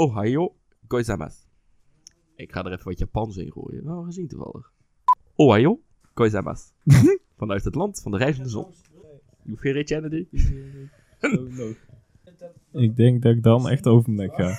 Ohio gozaimasu. Ik ga er even wat Japans in gooien. Wel gezien toevallig. Ohio gozaimasu. Vanuit het land van de reizende zon. You feel it, Kennedy? Ik denk dat ik dan echt over mijn nek ga.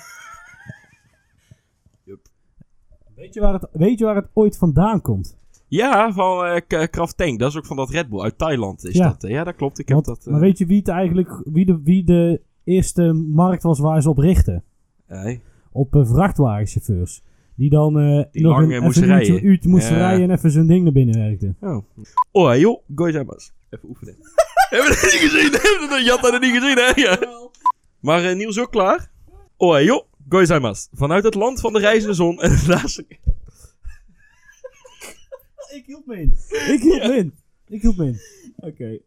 Weet je, waar het, weet je waar het ooit vandaan komt? Ja, van eh K- Kraft Tank. Dat is ook van dat Red Bull uit Thailand. Is Ja. dat, eh? ja, dat klopt. Ik heb Want- dat... eh, Maar weet je wie het eigenlijk, wie de, wie de eerste markt was waar ze op richten? Nee. Op eh, vrachtwagenchauffeurs. Die dan eh, Die nog lang, een, even moesten een uurtje, rijden. uurtje moesten Ja. rijden en even zo'n ding naar binnen werkten. Oh. Ohio gozaimasu. Even oefenen. Hebben we dat niet gezien? Hebben we dat? Je had dat niet gezien, hè? Ja. Maar eh, Niels ook klaar? Ohio gozaimasu. Vanuit het land van de reizende zon. En de laatste... Ik hield me in. Ik hield me in. Ik hield me in. Oké.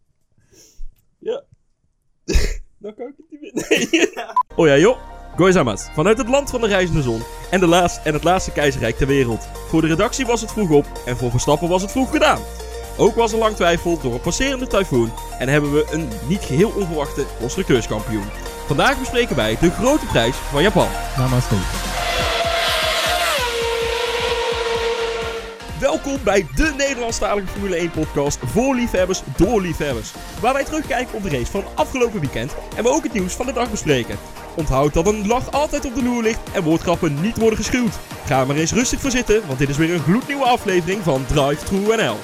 Dan kan ik het niet meer. Nee. Oh ja, joh. Gozaimasu. Vanuit het land van de reizende zon. En, de laatste, en het laatste keizerrijk ter wereld. Voor de redactie was het vroeg op. En voor Verstappen was het vroeg gedaan. Ook was er lang twijfel door een passerende tyfoon. En hebben we een niet geheel onverwachte constructeurskampioen. Vandaag bespreken wij de grote prijs van Japan. Namaste. Welkom bij de Nederlandstalige Formule 1 podcast voor liefhebbers door liefhebbers. Waar wij terugkijken op de race van afgelopen weekend en we ook het nieuws van de dag bespreken. Onthoud dat een lach altijd op de loer ligt en woordgrappen niet worden geschuwd. Ga maar eens rustig voor zitten, want dit is weer een gloednieuwe aflevering van Drive True NL.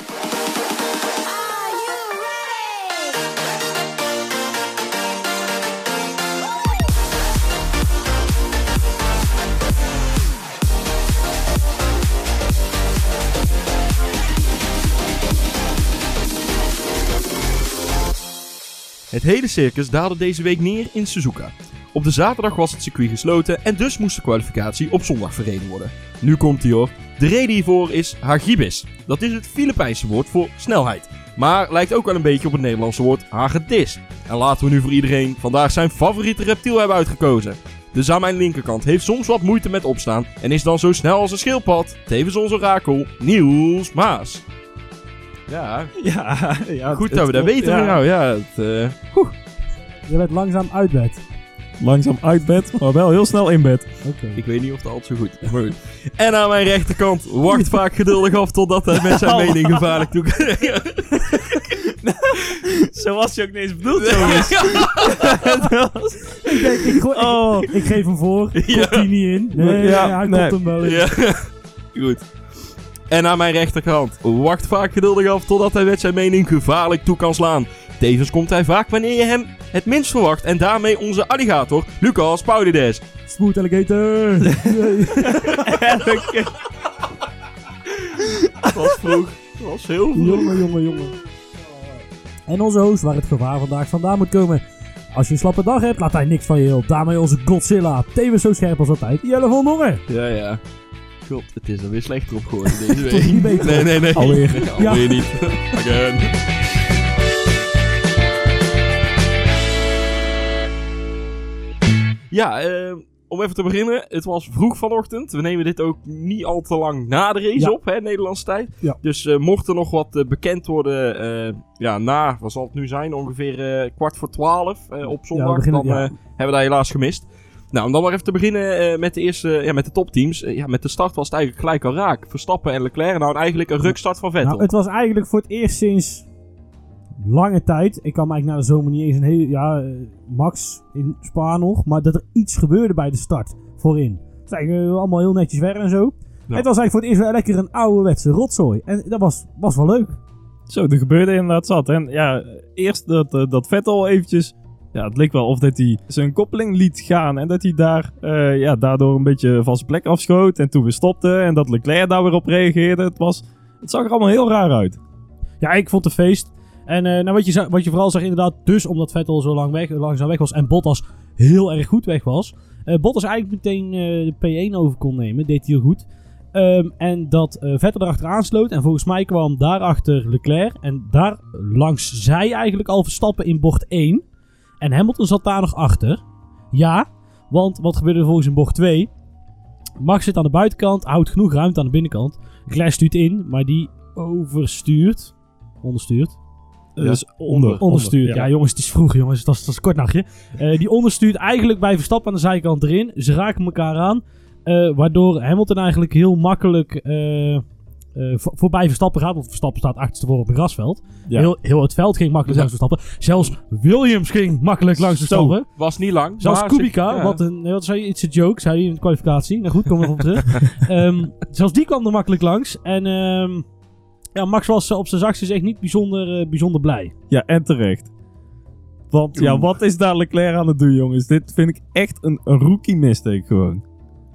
Het hele circus daalde deze week neer in Suzuka. Op de zaterdag was het circuit gesloten en dus moest de kwalificatie op zondag verreden worden. Nu komt hij hoor. De reden hiervoor is hagibis. Dat is het Filipijnse woord voor snelheid. Maar lijkt ook wel een beetje op het Nederlandse woord hagedis. En laten we nu voor iedereen vandaag zijn favoriete reptiel hebben uitgekozen. Dus aan mijn linkerkant heeft soms wat moeite met opstaan en is dan zo snel als een schildpad. Tevens ons orakel, Niels Maas. Ja, Ja, ja. goed dat we dat weten ja. van jou. Ja, het, eh, Je werd langzaam uit bed. Langzaam uit bed, maar wel heel snel in bed. Oké. Ik weet niet of dat altijd zo goed is, maar goed. En aan mijn rechterkant wacht vaak geduldig af totdat hij met zijn mening gevaarlijk toe Zo was je ook niet eens bedoeld, jongens. Ik, denk, ik, Oh. ik, geef hem voor. Komt Ja. hij niet in? Nee, Ja, hij nee. komt hem wel in. Ja, goed. En aan mijn rechterkant wacht vaak geduldig af totdat hij met zijn mening gevaarlijk toe kan slaan. Tevens komt hij vaak wanneer je hem het minst verwacht en daarmee onze alligator Lucas Paulides. Smooth alligator. Dat was vroeg. Dat was heel vroeg. jongen, jongen, jongen. En onze host waar het gevaar vandaag vandaan moet komen. Als je een slappe dag hebt, laat hij niks van je heel. Daarmee onze Godzilla. Tevens zo scherp als altijd. Jelle van Dongen. Ja, ja. God, het is er weer slechter op geworden deze Toch niet week. beter. Nee, nee, nee. Alweer. Nee, Alweer niet. Again. Ja, eh, om even te beginnen. Het was vroeg vanochtend. We nemen dit ook niet al te lang na de race Ja. op, hè, Nederlandse tijd. Ja. Dus eh, mocht er nog wat eh, bekend worden, eh, ja, na, wat zal het nu zijn? Ongeveer kwart voor twaalf op zondag. dan hebben we daar helaas gemist. Nou, om dan maar even te beginnen eh, met de eerste, ja, met de topteams. Eh, ja, met de start was het eigenlijk gelijk al raak. Verstappen en Leclerc. Nou, eigenlijk een rukstart van Vettel. Nou, het was eigenlijk voor het eerst sinds lange tijd. Ik kan me eigenlijk na de zomer niet eens een hele. Ja, eh, Max in Spa nog. Maar dat er iets gebeurde bij de start voorin. Het is eigenlijk eh, allemaal heel netjes weg en zo. Ja. Het was eigenlijk voor het eerst wel lekker een ouderwetse rotzooi. En dat was, was wel leuk. Zo, er gebeurde inderdaad zat. En ja, eerst dat, eh, dat Vettel eventjes... Ja, het leek wel of dat hij zijn koppeling liet gaan. En dat hij daar, eh, ja, daardoor een beetje van zijn plek afschoot. En toen weer stopte. En dat Leclerc daar weer op reageerde. Het, was, het zag er allemaal heel raar uit. Ja, ik vond het feest. En eh, nou, wat, je, wat je vooral zag inderdaad, dus omdat Vettel zo lang weg, langzaam weg was en Bottas heel erg goed weg was. eh Bottas eigenlijk meteen de P1 over kon nemen, deed hij heel goed. Ehm, en dat Vettel erachteraan sloot en volgens mij kwam daarachter Leclerc. En daar langs zij eigenlijk al Verstappen in bocht 1. En Hamilton zat daar nog achter. Ja, want wat gebeurde er volgens in bocht 2? Max zit aan de buitenkant, houdt genoeg ruimte aan de binnenkant. Leclerc stuurt in, maar die overstuurt onderstuurt. Eh, dus onder. Onderstuurt. Ja. jongens, het is vroeg, jongens. Dat is, dat is een kort nachtje. Eh, die onderstuurt eigenlijk bij Verstappen aan de zijkant erin. Ze raken elkaar aan. eh, waardoor Hamilton eigenlijk heel makkelijk voor- voorbij Verstappen gaat. Want Verstappen staat achterstevoren op het grasveld. Ja. Heel, heel het veld ging makkelijk Ja. langs Verstappen. Zelfs Williams ging makkelijk langs Verstappen. was niet lang. Zelfs Kubica, ja. wat een, wat zei je, iets een joke, zei hij in de kwalificatie. Nou goed, komen we op terug. Ehm, zelfs die kwam er makkelijk langs. En ehm, ja, Max was eh, op zijn zachtst gezegd niet bijzonder, eh, bijzonder blij. Ja, en terecht. Want ja, wat is daar Leclerc aan het doen, jongens? Dit vind ik echt een, een rookie mistake gewoon.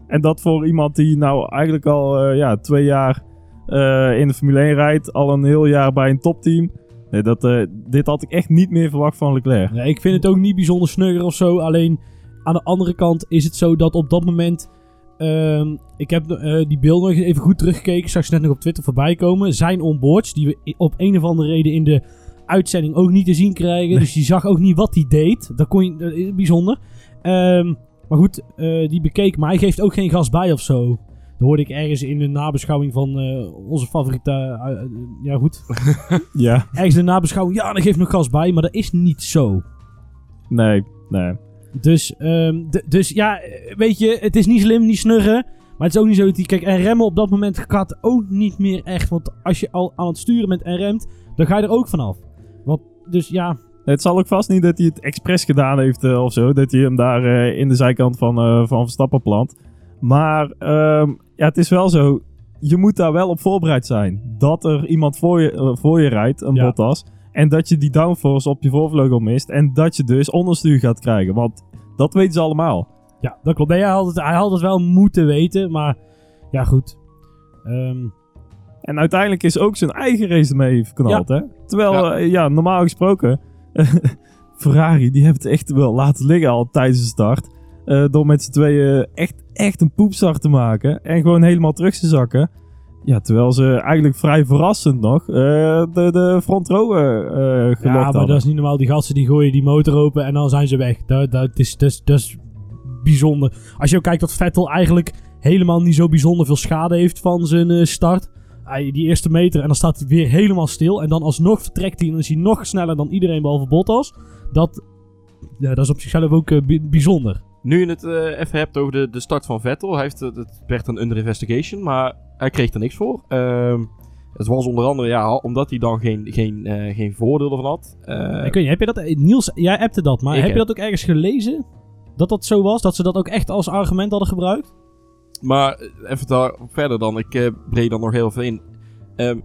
En dat voor iemand die nou eigenlijk al ja, twee jaar eh, in de Formule 1 rijdt. Al een heel jaar bij een topteam. Nee, dat, eh, dit had ik echt niet meer verwacht van Leclerc. Nee, ik vind het ook niet bijzonder snugger of zo. Alleen aan de andere kant is het zo dat op dat moment. ehm, ik heb eh, die beelden nog even goed teruggekeken. Zag ze net nog op Twitter voorbij komen. Zijn onboards, die we op een of andere reden in de uitzending ook niet te zien krijgen. Dus je zag ook niet wat hij deed. Dat kon je, bijzonder. Ehm, maar goed, die bekeek. Maar hij geeft ook geen gas bij of zo. Dat hoorde ik ergens in de nabeschouwing van eh, onze favoriete. eh, ja, goed. Ja, Ergens in de nabeschouwing. Ja, dan geeft nog gas bij. Maar dat is niet zo. nee, nee. Dus, ehm, dus ja, eh, weet je, het is niet slim, niet snurren. Maar het is ook niet zo dat hij... Kijk, en remmen op dat moment gaat ook niet meer echt. Want als je al aan het sturen bent en remt, dan ga je er ook vanaf. Want, dus ja, Het zal ook vast niet dat hij het expres gedaan heeft eh, of zo. Dat hij hem daar in de zijkant van, eh, van Verstappen plant. Maar ehm, ja, het is wel zo. Je moet daar wel op voorbereid zijn. Dat er iemand voor je, eh, voor je rijdt, een Ja. Bottas. En dat je die downforce op je voorvleugel mist. En dat je dus onderstuur gaat krijgen. Want dat weten ze allemaal. ja dat klopt. Nee, hij, had het, hij had het wel moeten weten, maar ja, goed. Ehm, En uiteindelijk is ook zijn eigen race ermee verknald. Hè? Terwijl, Ja. ja, normaal gesproken... Ferrari, die hebben het echt wel laten liggen al tijdens de start. Eh, door met z'n tweeën echt, echt een poepstart te maken. En gewoon helemaal terug te zakken. Ja, terwijl ze eigenlijk vrij verrassend nog eh, de, de front row gelokt ja, maar hadden. dat is niet normaal. Die gasten die gooien die motor open en dan zijn ze weg. Dat, dat, is, dat, is, dat is bijzonder. Als je ook kijkt dat Vettel eigenlijk helemaal niet zo bijzonder veel schade heeft van zijn start. Hij, die eerste meter en dan staat hij weer helemaal stil. En dan alsnog vertrekt hij en dan is hij nog sneller dan iedereen behalve Bottas. Dat, ja, dat is op zichzelf ook bi- bijzonder. Nu je het eh, even hebt over de, de start van Vettel. Hij heeft, eh, het werd een under investigation, maar hij kreeg er niks voor. Ehm, het was onder andere ja, omdat hij dan geen, geen, eh, geen voordeel ervan had. Ik weet niet, heb je dat... Niels, jij appte dat, maar heb je dat ook ergens gelezen? Dat dat zo was? Dat ze dat ook echt als argument hadden gebruikt? Maar even daar verder dan. Ik breed dan nog heel veel in. Ehm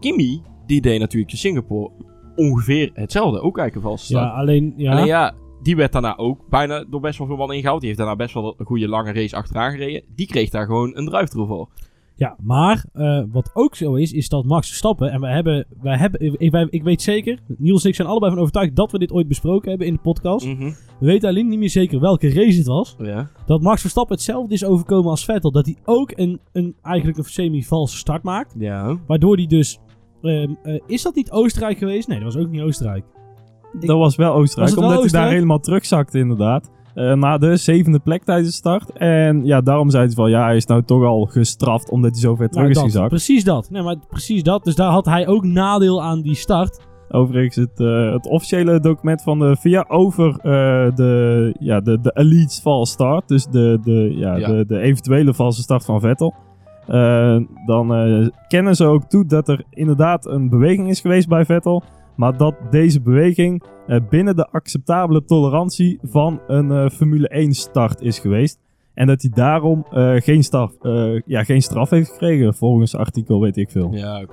Kimi, die deed natuurlijk in Singapore ongeveer hetzelfde. Ook eigenlijk start. Ja, alleen... Ja, Alleen ja, die werd daarna ook bijna door best wel veel man ingehaald. Die heeft daarna best wel een goede lange race achteraan gereden. Die kreeg daar gewoon een druiftroe voor. Ja, maar eh, wat ook zo is, is dat Max Verstappen, en wij hebben, wij hebben ik, wij- ik weet zeker, Niels en ik zijn allebei van overtuigd dat we dit ooit besproken hebben in de podcast. Mhm. We weten alleen niet meer zeker welke race het was. Ja. Dat Max Verstappen hetzelfde is overkomen als Vettel. Dat hij ook een, een, eigenlijk een semi-valse start maakt. Ja. Waardoor hij dus... ehm, eh, is dat niet Oostenrijk geweest? Nee, dat was ook niet Oostenrijk. Dat was wel Oostenrijk, Was het wel omdat hij daar helemaal terugzakte inderdaad. Eh, na de zevende plek tijdens de start. En ja, daarom zeiden ze van ja, hij is nou toch al gestraft omdat hij zo ver terug Nou, is dat, gezakt. Precies dat. Nee, maar precies dat. Dus daar had hij ook nadeel aan die start. Overigens, het, eh, het officiële document van de FIA over eh, de, ja, de, de Elite false start. Dus de, de, ja, Ja. De, de eventuele valse start van Vettel. Dan eh, kennen ze ook toe dat er inderdaad een beweging is geweest bij Vettel. Maar dat deze beweging eh, binnen de acceptabele tolerantie van een eh, Formule 1 start is geweest. En dat hij daarom eh, geen, straf, eh, ja, geen straf heeft gekregen, volgens artikel weet ik veel. Ja.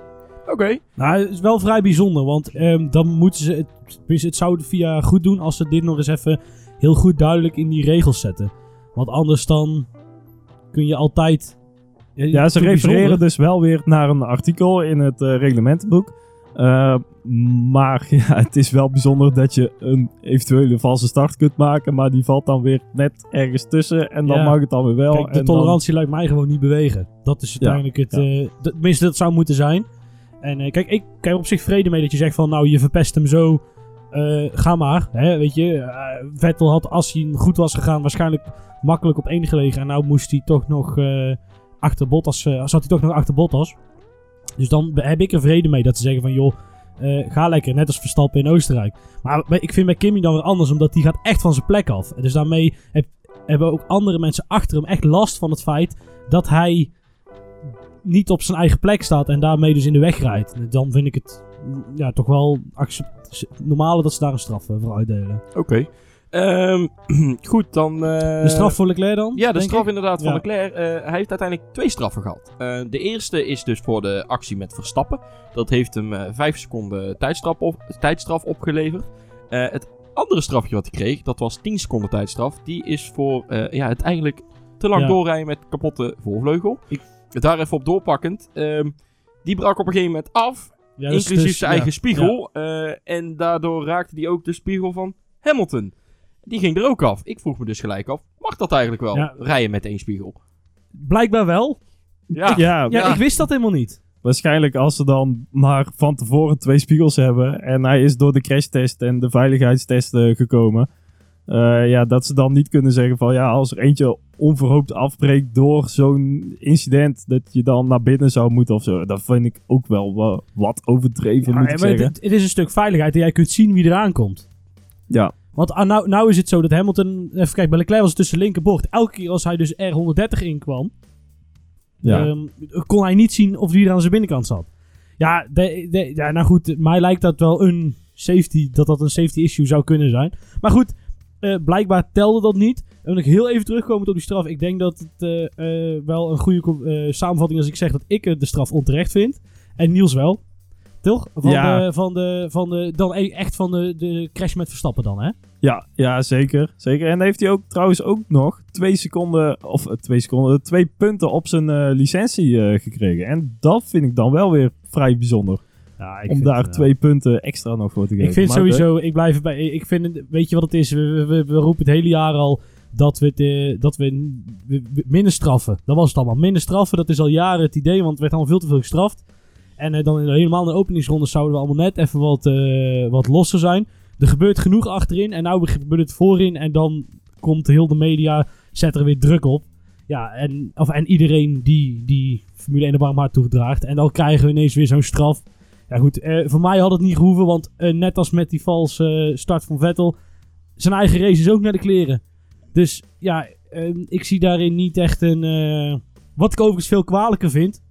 Oké. Nou, het is wel vrij bijzonder, want ehm, dan moeten ze... Het, het zou VIA goed doen als ze dit nog eens even heel goed duidelijk in die regels zetten. Want anders dan kun je altijd... Ja, ze refereren bijzonder. dus wel weer naar een artikel in het eh, reglementenboek. Eh, maar ja, het is wel bijzonder dat je een eventuele valse start kunt maken. Maar die valt dan weer net ergens tussen. En dan Ja. mag het dan weer wel. Kijk, de en dan- tolerantie lijkt mij gewoon niet bewegen. Dat is uiteindelijk het... ja. eh, d- tenminste, dat zou moeten zijn. En eh, kijk, ik heb op zich vrede mee dat je zegt van... Nou, je verpest hem zo. eh, ga maar. Hè, weet je, Vettel had, als hij goed was gegaan... waarschijnlijk makkelijk op één gelegen. En nou moest hij toch nog achter Bottas... zat hij toch nog achter Bottas. Dus dan heb ik er vrede mee dat ze zeggen van... joh, Eh, ga lekker, net als Verstappen in Oostenrijk. Maar ik vind bij Kimmy dan weer anders, omdat die gaat echt van zijn plek af. Dus daarmee heb- hebben ook andere mensen achter hem echt last van het feit dat hij niet op zijn eigen plek staat en daarmee dus in de weg rijdt. Dan vind ik het mm, ja, toch wel normaler dat ze daar een straf eh, voor uitdelen. Oké. Ehm, goed, dan... eh, de straf voor Leclerc dan? Ja, de straf ik? inderdaad van Ja. Leclerc. Eh, hij heeft uiteindelijk twee straffen gehad. Eh, de eerste is dus voor de actie met Verstappen. Dat heeft hem 5 seconden tijdstraf, op, tijdstraf opgeleverd. Het andere strafje wat hij kreeg, dat was 10 seconden tijdstraf. Die is voor ja, het eigenlijk te lang Ja. doorrijden met kapotte voorvleugel. Ik- Daar even op doorpakkend. Ehm, die brak op een gegeven moment af, Ja, inclusief dus- zijn eigen spiegel. En daardoor raakte hij ook de spiegel van Hamilton. Die ging er ook af. Ik vroeg me dus gelijk af, mag dat eigenlijk wel? Ja. Rijden met één spiegel? Blijkbaar wel. Ja, Ja, Ja, Ja. ik wist dat helemaal niet. waarschijnlijk als ze dan maar van tevoren twee spiegels hebben. En hij is door de crashtest en de veiligheidstest eh, gekomen. eh, ja, dat ze dan niet kunnen zeggen van ja, als er eentje onverhoopt afbreekt door zo'n incident, dat je dan naar binnen zou moeten of zo. Dat vind ik ook wel wa- wat overdreven, Ja, moet ik maar zeggen. het, het is een stuk veiligheid dat jij kunt zien wie eraan komt. Ja, Want ah, nou, nou is het zo dat Hamilton... Even kijken, bij Leclerc was het tussen linkerbocht. Elke keer als hij dus R130 inkwam... ja. ehm, kon hij niet zien of wie er aan zijn binnenkant zat. Ja, de, de- ja, nou goed, mij lijkt dat wel een safety... Dat dat een safety issue zou kunnen zijn. Maar goed, eh, blijkbaar telde dat niet. En nog heel even terugkomend op die straf. Ik denk dat het eh, eh, wel een goede samenvatting is als ik zeg dat ik de straf onterecht vind. En Niels wel. Toch? Van Ja. de, van de, van de, dan e- echt van de, de crash met Verstappen dan, hè? Ja, ja zeker, zeker. En heeft hij ook trouwens ook nog twee seconden, of eh, twee seconden, twee punten op zijn eh, licentie eh, gekregen. En dat vind ik dan wel weer vrij bijzonder. Ja, ik om daar twee punten extra nog voor te geven. Ik vind Maar sowieso, ik blijf erbij. Ik vind, weet je wat het is? We, we, roepen het hele jaar al dat we, dat we, we- minder straffen. Dat was het allemaal. Minder straffen, dat is al jaren het idee, want het werd allemaal veel te veel gestraft. En eh, dan helemaal in de openingsronde zouden we allemaal net even wat, eh, wat losser zijn. Er gebeurt genoeg achterin en nou gebeurt het voorin. En dan komt heel de media, zet er weer druk op. Ja, en, of, en iedereen die, die Formule 1 de toedraagt. En dan krijgen we ineens weer zo'n straf. Ja goed, eh, voor mij had het niet gehoeven, want net als met die valse start van Vettel, zijn eigen race is ook naar de kleren. Dus ja, ik zie daarin niet echt een... wat ik overigens veel kwalijker vind,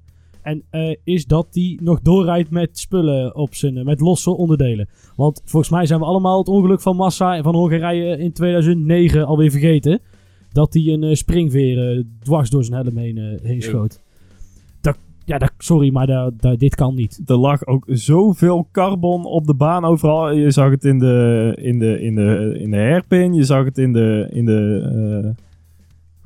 en, eh, is dat hij nog doorrijdt met spullen op zijn, met losse onderdelen. Want volgens mij zijn we allemaal het ongeluk van Massa en van Hongarije in 2009 alweer vergeten. Dat hij een eh, springveer eh, dwars door zijn helm heen, heen schoot. Dat, ja, dat, sorry, maar dat, dat, dit kan niet. Er lag ook zoveel carbon op de baan overal. Je zag het in de, in de, in de, in de hairpin. Je zag het in de, in de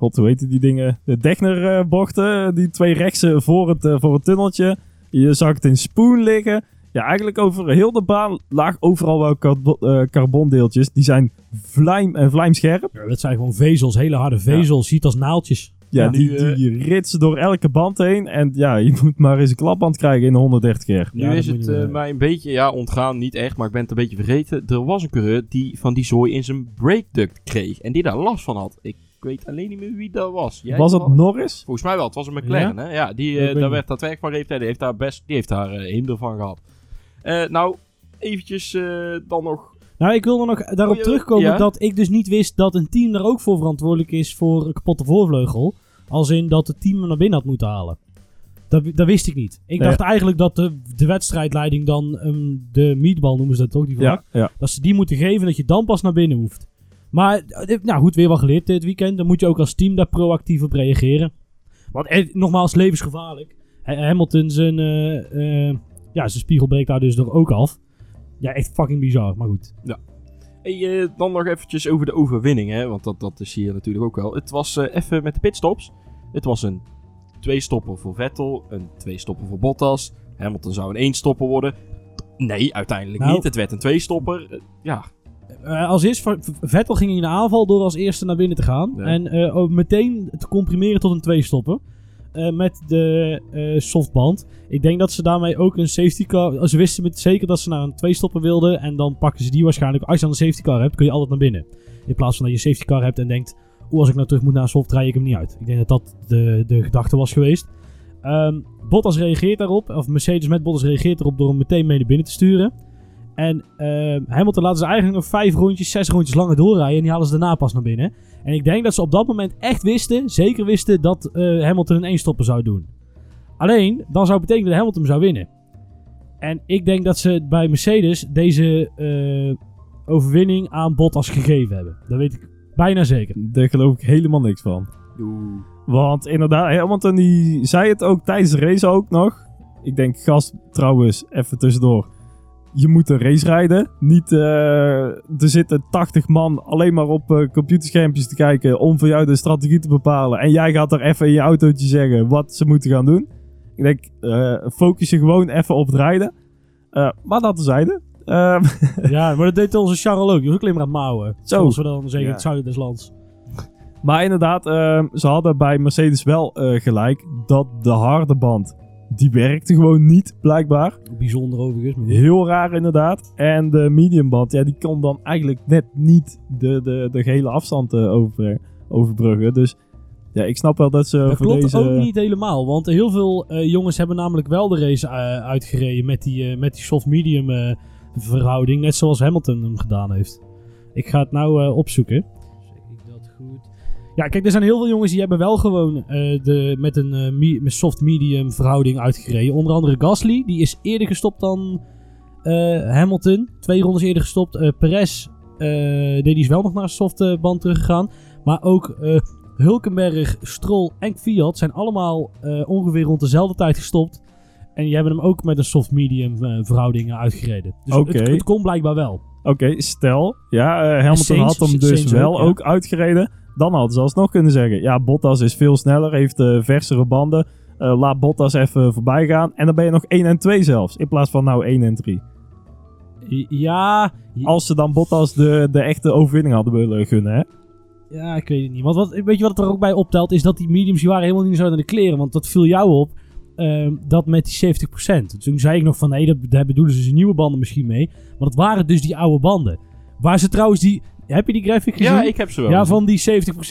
god, hoe heette die dingen? De Degner-bochten. die twee rechtse voor het, eh, voor het tunneltje. Je zag het in Spoon liggen. Ja, eigenlijk over heel de baan laag overal wel carbo- eh, carbondeeltjes. Die zijn vlijm en vlijmscherp. Ja, dat zijn gewoon vezels, hele harde vezels. Ziet als naaltjes. Ja, Ja, die, eh, die ritsen door elke band heen. En ja, je moet maar eens een klapband krijgen in de 130 keer. Nu Ja, is het eh, mij een beetje ja, ontgaan, niet echt, maar ik ben het een beetje vergeten. Er was een coureur die van die zooi in zijn brake duct kreeg en die daar last van had. Ik weet alleen niet meer wie dat was. Jij Was het? Norris? Volgens mij wel, het was een McLaren, hè? Ja, die, eh, daar werd dat werk van hij. Die heeft daar best, die heeft daar eh, hinder van gehad. Eh, nou, eventjes eh, dan nog... Nou, ik wil er nog daarop ja, terugkomen ja. dat ik dus niet wist dat een team daar ook voor verantwoordelijk is voor een kapotte voorvleugel. Als in dat het team hem naar binnen had moeten halen. Dat, dat wist ik niet. Ik Nee. dacht eigenlijk dat de, de wedstrijdleiding dan ehm, de meatball noemen ze dat toch, die? Ja, ja. Dat ze die moeten geven dat je dan pas naar binnen hoeft. Maar, eh, nou goed, weer wat geleerd dit weekend. Dan moet je ook als team daar proactief op reageren. Want eh, nogmaals, levensgevaarlijk. Ha- Hamilton zijn, eh, ja, zijn spiegel breekt daar dus er ook af. Ja, echt fucking bizar, maar goed. Hey, eh, dan nog eventjes over de overwinning, hè? Want dat, dat is hier natuurlijk ook wel. Het was even met de pitstops. Het was een twee-stopper voor Vettel, een twee-stopper voor Bottas. Hamilton zou een één-stopper worden. Nee, uiteindelijk Nou. niet. Het werd een twee-stopper. Eh, ja, Eh, als V- Vettel ging in de aanval door als eerste naar binnen te gaan. Ja. En eh, ook meteen te comprimeren tot een twee-stopper. Eh, met de softband. Ik denk dat ze daarmee ook een safety car... Ze wisten met zeker dat ze naar een twee-stopper wilden. En dan pakken ze die waarschijnlijk... Als je dan een safety car hebt, kun je altijd naar binnen. In plaats van dat je een safety car hebt en denkt... Oeh, als ik nou terug moet naar een soft, rij ik hem niet uit. Ik denk dat dat de, de gedachte was geweest. Ehm, Bottas reageert daarop, of Mercedes met Bottas reageert erop door hem meteen mee naar binnen te sturen. En ehm, Hamilton laten ze eigenlijk nog vijf rondjes, zes rondjes langer doorrijden en die halen ze daarna pas naar binnen. En ik denk dat ze op dat moment echt wisten, zeker wisten, dat eh, Hamilton een eenstopper zou doen. Alleen, dan zou het betekenen dat Hamilton zou winnen. En ik denk dat ze bij Mercedes deze eh, overwinning aan Bottas gegeven hebben. Dat weet ik bijna zeker. Daar geloof ik helemaal niks van. Oeh. Want inderdaad, Hamilton die zei het ook tijdens de race ook nog. Ik denk, gast, trouwens, even tussendoor. Je moet een race rijden. Niet, eh, er zitten 80 man alleen maar op eh, computerschermpjes te kijken om voor jou de strategie te bepalen. En jij gaat er even in je autootje zeggen wat ze moeten gaan doen. Ik denk, eh, focus je gewoon even op het rijden. Maar dat tezijde. Ehm ja, maar dat deed onze Charles ook. Die was ook alleen maar aan het mouwen. Zo. Zoals we dan zeggen Ja. het zuiden des lands. Maar inderdaad, ehm, ze hadden bij Mercedes wel gelijk dat de harde band, die werkte gewoon niet, blijkbaar. Bijzonder overigens. Maar Heel raar inderdaad. En de medium band, ja, die kon dan eigenlijk net niet de, de, de gehele afstand eh, over, overbruggen. Dus ja, ik snap wel dat ze Dat voor klopt deze... ook niet helemaal. Want heel veel eh, jongens hebben namelijk wel de race eh, uitgereden met die, met die soft-medium verhouding. Net zoals Hamilton hem gedaan heeft. Ik ga het nou opzoeken. Ja, kijk, er zijn heel veel jongens die hebben wel gewoon eh, de, met een eh, me- soft-medium verhouding uitgereden. Onder andere Gasly, die is eerder gestopt dan eh, Hamilton. Twee rondes eerder gestopt. Perez, die is wel nog naar een soft band teruggegaan. Maar ook Hulkenberg, Stroll en Fiat zijn allemaal ongeveer rond dezelfde tijd gestopt. En die hebben hem ook met een soft-medium verhouding uitgereden. Dus Oké. het, het kon blijkbaar wel. Oké, stel, ja, Hamilton had hem dus wel ook, ja. ook uitgereden. Dan hadden ze alsnog kunnen zeggen, ja, Bottas is veel sneller, heeft eh, versere banden. Eh, laat Bottas even voorbij gaan. En dan ben je nog 1 en 2 zelfs, in plaats van nou 1 en 3. I- Ja, Als ze dan Bottas de, de echte overwinning hadden willen gunnen, hè? ja, ik weet het niet. Want wat, weet je wat er ook bij optelt, is dat die mediums die waren helemaal niet zo naar de kleren. Want dat viel jou op, ehm, dat met die 70%. Toen zei ik nog van, nee, dat, daar bedoelen ze nieuwe banden misschien mee. Maar dat waren dus die oude banden. Waar ze trouwens die... Heb je die graphic gezien? Ja, ik heb ze wel. Ja, van die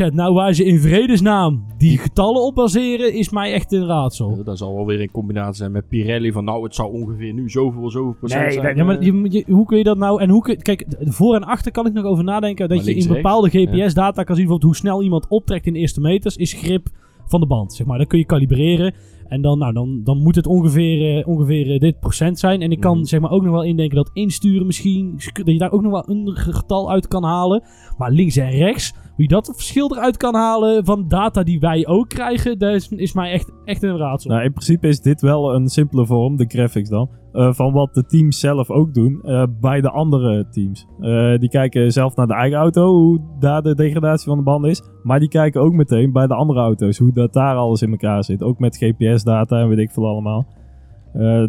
70%. Nou, waar ze in vredesnaam die getallen op baseren, is mij echt een raadsel. Ja, Dat zal wel weer in combinatie zijn met Pirelli van nou, het zou ongeveer nu zoveel, zoveel procent zijn. ja, maar eh. je, je- hoe kun je dat nou... En hoe kun, kijk, voor en achter kan ik nog over nadenken. Dat Maar je in bepaalde GPS-data kan zien bijvoorbeeld hoe snel iemand optrekt in de eerste meters, is grip van de band. Zeg maar. Dat kun je kalibreren. En dan, nou, dan, dan moet het ongeveer, eh, ongeveer eh, dit procent zijn. En ik kan Mhm. zeg maar ook nog wel indenken dat insturen misschien... Dat je daar ook nog wel een getal uit kan halen. Maar links en rechts, hoe je dat verschil eruit kan halen van data die wij ook krijgen, dat is, is mij echt, echt een raadsel. Nou, in principe is dit wel een simpele vorm, de graphics dan, eh, van wat de teams zelf ook doen eh, bij de andere teams. Eh, die kijken zelf naar de eigen auto, hoe daar de degradatie van de band is. Maar die kijken ook meteen bij de andere auto's, hoe dat daar alles in elkaar zit. Ook met GPS-data en weet ik veel allemaal.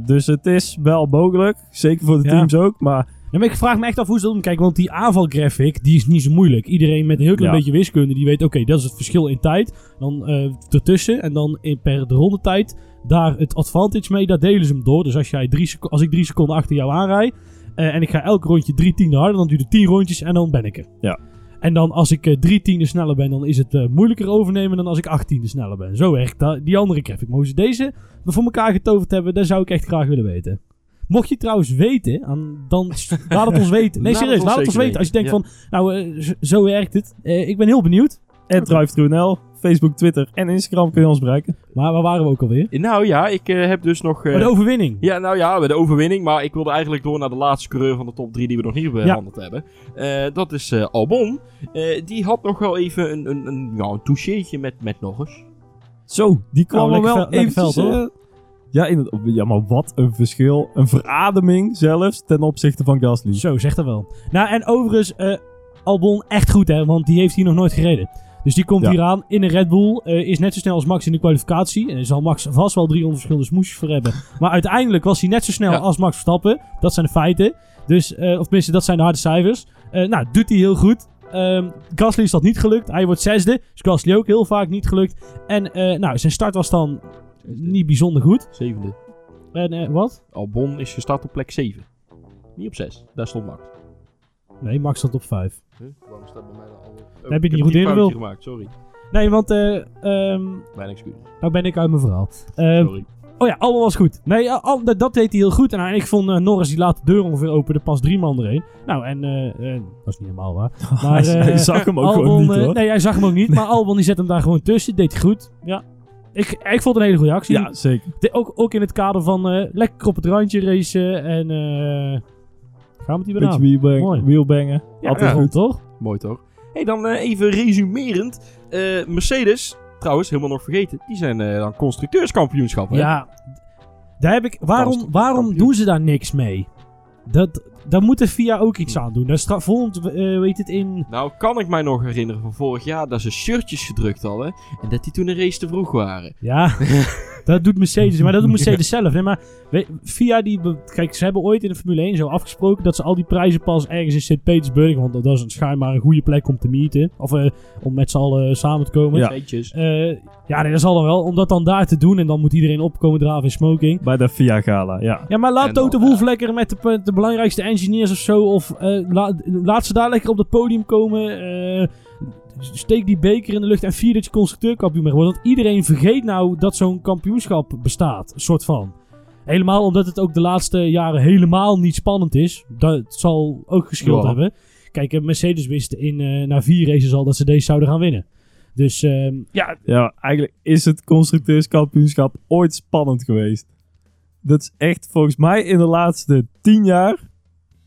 Dus het is wel mogelijk, zeker voor de Ja. teams ook, maar Ja, maar ik vraag me echt af hoe ze dat doen. Kijk, want die aanvalgraphic, die is niet zo moeilijk. Iedereen met een heel klein Ja. beetje wiskunde, die weet, oké, dat is het verschil in tijd. Dan eh, ertussen en dan in, per de rondetijd, daar het advantage mee, daar delen ze hem door. Dus als, jij drie als ik drie seconden achter jou aanrijd, eh, en ik ga elk rondje drie tienden harder, dan duurt het tien rondjes en dan ben ik er. Ja. En dan als ik eh, drie tienden sneller ben, dan is het eh, moeilijker overnemen dan als ik acht tienden sneller ben. Zo werkt dat, die andere graphic. Maar hoe ze deze voor elkaar getoverd hebben, dat zou ik echt graag willen weten. Mocht je trouwens weten, dan laat het ons weten. Nee, serieus, laat het ons weten. Als je denkt van, nou, zo werkt het. Ik ben heel benieuwd. en DriveThruNL, Facebook, Twitter en Instagram kun je ons bereiken. Maar waar waren we ook alweer? Nou ja, ik eh, heb dus nog... eh, Bij de overwinning. Ja, nou ja, bij de overwinning. Maar ik wilde eigenlijk door naar de laatste coureur van de top 3 die we nog niet behandeld hebben. Eh, dat is eh, Albon. Eh, die had nog wel even een, een, een, ja, een toucheetje met, met Norris. Zo, die kwam Nou, er lekker wel eventjes... veld, hoor. ja, inderdaad. ja, maar wat een verschil. Een verademing zelfs ten opzichte van Gasly. Zo, zeg dat wel. Nou, en overigens, eh, Albon echt goed, hè. Want die heeft hier nog nooit gereden. Dus die komt Ja. hier aan in een Red Bull. eh, is net zo snel als Max in de kwalificatie. En er zal Max vast wel 300 verschillende smoesjes voor hebben. Maar uiteindelijk was hij net zo snel Ja. als Max Verstappen. Dat zijn de feiten. Dus, eh, of tenminste, dat zijn de harde cijfers. Eh, nou, doet hij heel goed. Ehm Gasly is dat niet gelukt. Hij wordt zesde. Dus Gasly ook heel vaak niet gelukt. En eh, nou, zijn start was dan niet bijzonder goed. Zevende. En wat? Albon is gestart op plek 7. Niet op 6. Daar stond Max. Nee, Max stond op vijf. Huh? Waarom staat bij mij dan Heb je niet een goed ingevuld? gemaakt, sorry. Nee, want eh, ehm, Mijn excuus. nou ben ik uit mijn verhaal. Ehm, Sorry. Oh ja, allemaal was goed. Nee, al- dat, dat deed hij heel goed. En ik vond eh, Norris die laat de deur ongeveer open. Er pas drie man erheen. Nou, en eh, eh, dat is niet helemaal waar. Maar, hij, eh, hij zag hem ook Albon, gewoon niet eh, hoor. Nee, hij zag hem ook niet. Maar Albon die zet hem daar gewoon tussen. Deed hij goed. Ja. Ik, ik vond het een hele goede actie. Ja, zeker. De- ook, ook in het kader van eh, lekker op het randje racen. En eh gaan we die weer Beetje aan. wielbangen. Ja, Altijd ja. goed. toch? Mooi toch? Hey, dan eh, even resumerend. Eh, Mercedes, trouwens, helemaal nog vergeten. Die zijn eh, dan constructeurskampioenschap. hè? Ja. Daar heb ik, waarom, waarom doen ze daar niks mee? Dat, daar moet de FIA ook iets aan doen. Daar stra- volgend, eh, weet het, in... Nou, kan ik mij nog herinneren van vorig jaar dat ze shirtjes gedrukt hadden. En dat die toen een race te vroeg waren. Ja, dat doet Mercedes. Maar dat doet Mercedes zelf. Nee, maar weet- FIA, die, be- kijk, ze hebben ooit in de Formule 1 zo afgesproken dat ze al die prijzen pas ergens in Sint-Petersburg, want dat is een schijnbaar een goede plek om te meeten. Of eh, om met z'n allen samen te komen. Ja. Eh, ja, nee, dat zal dan wel. Om dat dan daar te doen en dan moet iedereen opkomen draven in smoking. Bij de FIA Gala, ja. Ja, maar laat Toto ja. Wolff lekker met de, de belangrijkste engineers of zo. Of eh, la- laat ze daar lekker op het podium komen. eh, steek die beker in de lucht en vier dat je constructeurkampioen bent geworden. Want iedereen vergeet nou dat zo'n kampioenschap bestaat. Een soort van. Helemaal omdat het ook de laatste jaren helemaal niet spannend is. Dat zal ook geschild Ja. hebben. Kijk, eh, Mercedes wist in, eh, na vier races al dat ze deze zouden gaan winnen. Dus ehm, ja, Ja, eigenlijk is het constructeurskampioenschap ooit spannend geweest. Dat is echt volgens mij in de laatste tien jaar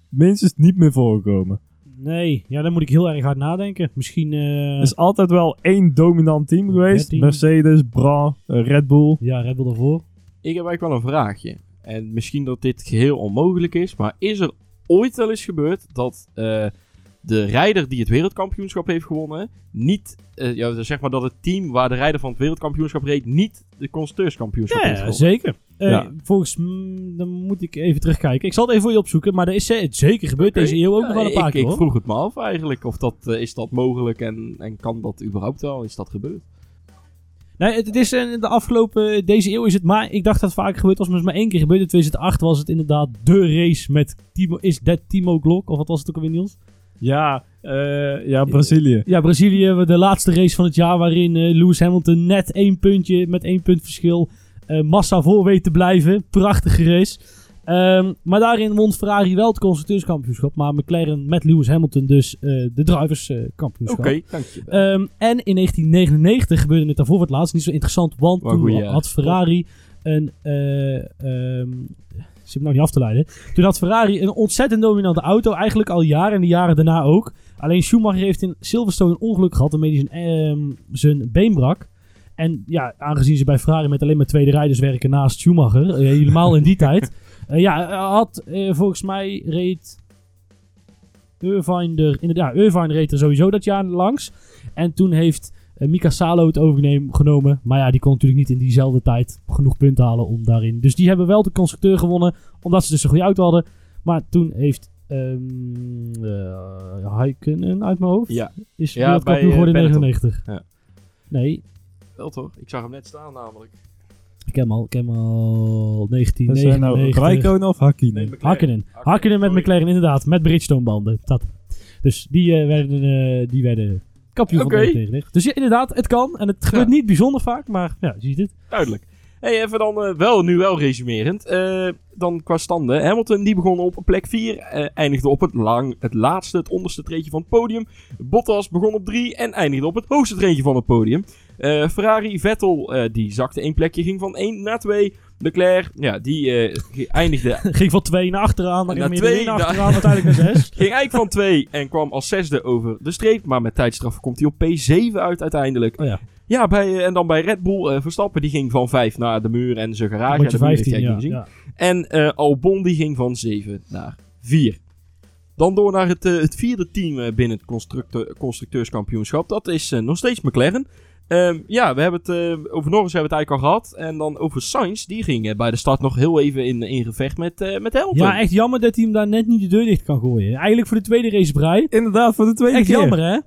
minstens niet meer voorgekomen. nee. Ja, dan moet ik heel erg hard nadenken. Misschien... eh, Er is altijd wel één dominant team geweest. team. Mercedes, Bra, eh, Red Bull. ja, Red Bull ervoor. Ik heb eigenlijk wel een vraagje. En misschien dat dit geheel onmogelijk is. Maar is er ooit wel eens gebeurd dat eh, de rijder die het wereldkampioenschap heeft gewonnen. niet. eh, ja, zeg maar dat het team waar de rijder van het wereldkampioenschap reed. niet de constructeurskampioenschap heeft Ja, gewonnen? zeker. Eh, Ja. Volgens mm, dan moet ik even terugkijken. Ik zal het even voor je opzoeken, maar dat is eh, zeker gebeurd deze eeuw ook nog wel een ik, paar keer ik hoor. vroeg het me af eigenlijk. Of dat, is dat mogelijk en, en kan dat überhaupt wel? Is dat gebeurd? Nee, het, het is de afgelopen, deze eeuw is het maar, ik dacht dat het vaak gebeurd was, maar het is maar één keer gebeurd. In 2008 was het inderdaad de race met Timo, is dat Timo Glock, of wat was het ook alweer Niels? Ja, eh, ja Brazilië. Ja, Brazilië, de laatste race van het jaar waarin eh, Lewis Hamilton net één puntje, met één punt verschil, eh, massa voor weet te blijven. Prachtige race. Ehm, maar daarin won Ferrari wel het constructeurskampioenschap, maar McLaren met Lewis Hamilton dus eh, de driverskampioenschap. Oké, dank je. Ehm, en in 1999 gebeurde het daarvoor voor het laatst. Niet zo interessant, want toen ja. had Ferrari een... eh ehm, zit me nou niet af te leiden. Toen had Ferrari een ontzettend dominante auto. Eigenlijk al jaren en de jaren daarna ook. Alleen Schumacher heeft in Silverstone een ongeluk gehad. waarmee hij zijn, ehm, zijn been brak. En ja, aangezien ze bij Ferrari met alleen maar tweede rijders werken naast Schumacher. eh, helemaal in die tijd. eh, ja, hij had eh, volgens mij reed... Irvine er, inderdaad, Irvine reed er sowieso dat jaar langs. En toen heeft eh, Mika Salo het overneem- genomen. Maar ja, die kon natuurlijk niet in diezelfde tijd genoeg punten halen om daarin. Dus die hebben wel de constructeur gewonnen, omdat ze dus een goede auto hadden. Maar toen heeft ehm eh Haikkonen uit mijn hoofd Ja, is Ja, wereldkampioen bij, eh, geworden in Benetton. 99. Ja. Nee, wel toch? Ik zag hem net staan namelijk. ik heb hem al, ik heb hem al Dat zijn nou 1999. Raikkonen of Hakkinen? Hakkinen. Hakkinen met. McLaren, inderdaad. Met Bridgestone banden. Dat. Dus die, eh, werden, eh, die werden kampioen Oké. van 1999. Dus ja, inderdaad, het kan. En het gebeurt Ja. niet bijzonder vaak, maar ja, je ziet het. Duidelijk. Hey, even dan eh, wel, nu wel resumerend. Eh, dan qua standen. Hamilton die begon op plek 4. eindigde op het, lang, het laatste, het onderste treedje van het podium. Bottas begon op 3 en eindigde op het hoogste treedje van het podium. Eh, Ferrari, Vettel, eh, die zakte één plekje, ging van 1 naar 2. Leclerc, ja, die eh, ge- eindigde Ging van 2 naar achteraan, dan Naar ging twee, naar achteraan, uiteindelijk naar 6. Ging eigenlijk van 2 en kwam als zesde over de streep. Maar met tijdstraf komt hij op P7 uit uiteindelijk. Oh ja, Ja, bij, eh, en dan bij Red Bull. eh, Verstappen die ging van 5 naar de muur en zijn garage. heeft 15, hij ja. niet gezien. ja. En eh, Albon die ging van 7 naar 4. Dan door naar het, eh, het vierde team binnen het constructe- constructeurskampioenschap. Dat is nog steeds McLaren. Ehm, ja, we hebben het eh, over Norris hebben we het eigenlijk al gehad. En dan over Sainz. Die ging eh, bij de start nog heel even in, in gevecht met, eh met Hamilton. Ja, echt jammer dat hij hem daar net niet de deur dicht kan gooien. Eigenlijk voor de tweede race brei. Inderdaad, voor de tweede Echt keer. jammer, hè?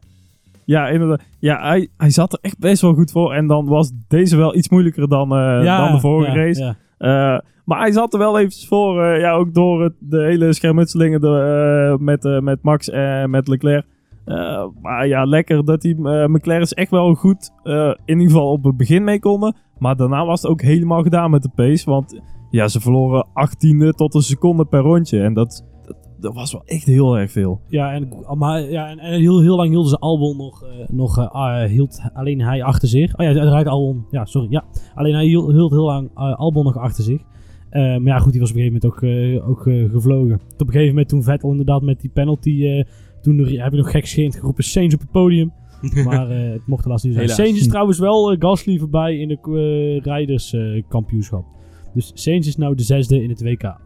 Ja, inderdaad. Ja, hij, hij zat er echt best wel goed voor. En dan was deze wel iets moeilijker dan, eh, ja, dan de vorige ja, race. ja. Eh, maar hij zat er wel eventjes voor. eh, ja, ook door het, de hele schermutselingen de, eh, met, eh, met Max en met Leclerc. Eh, maar ja, lekker dat die uh, McLaren's echt wel goed uh, in ieder geval op het begin mee konden. Maar daarna was het ook helemaal gedaan met de pace. Want ja, ze verloren 18e tot een seconde per rondje. En dat, dat, was wel echt heel erg veel. Ja, en, maar, ja, en, heel, heel lang hielden ze Albon nog, nog hield alleen hij achter zich. Oh ja, uiteraard Albon. Ja, sorry. Ja, alleen hij hield, hield heel lang Albon nog achter zich. maar ja, goed, die was op een gegeven moment ook, ook gevlogen. Tot op een gegeven moment toen Vettel inderdaad met die penalty toen heb ik nog gek gegeven geroepen Saints op het podium. maar uh, het mocht helaas niet zijn. Saints is trouwens wel uh, Gasly voorbij in de uh, rijderskampioenschap. dus Saints is nou de zesde in het WK.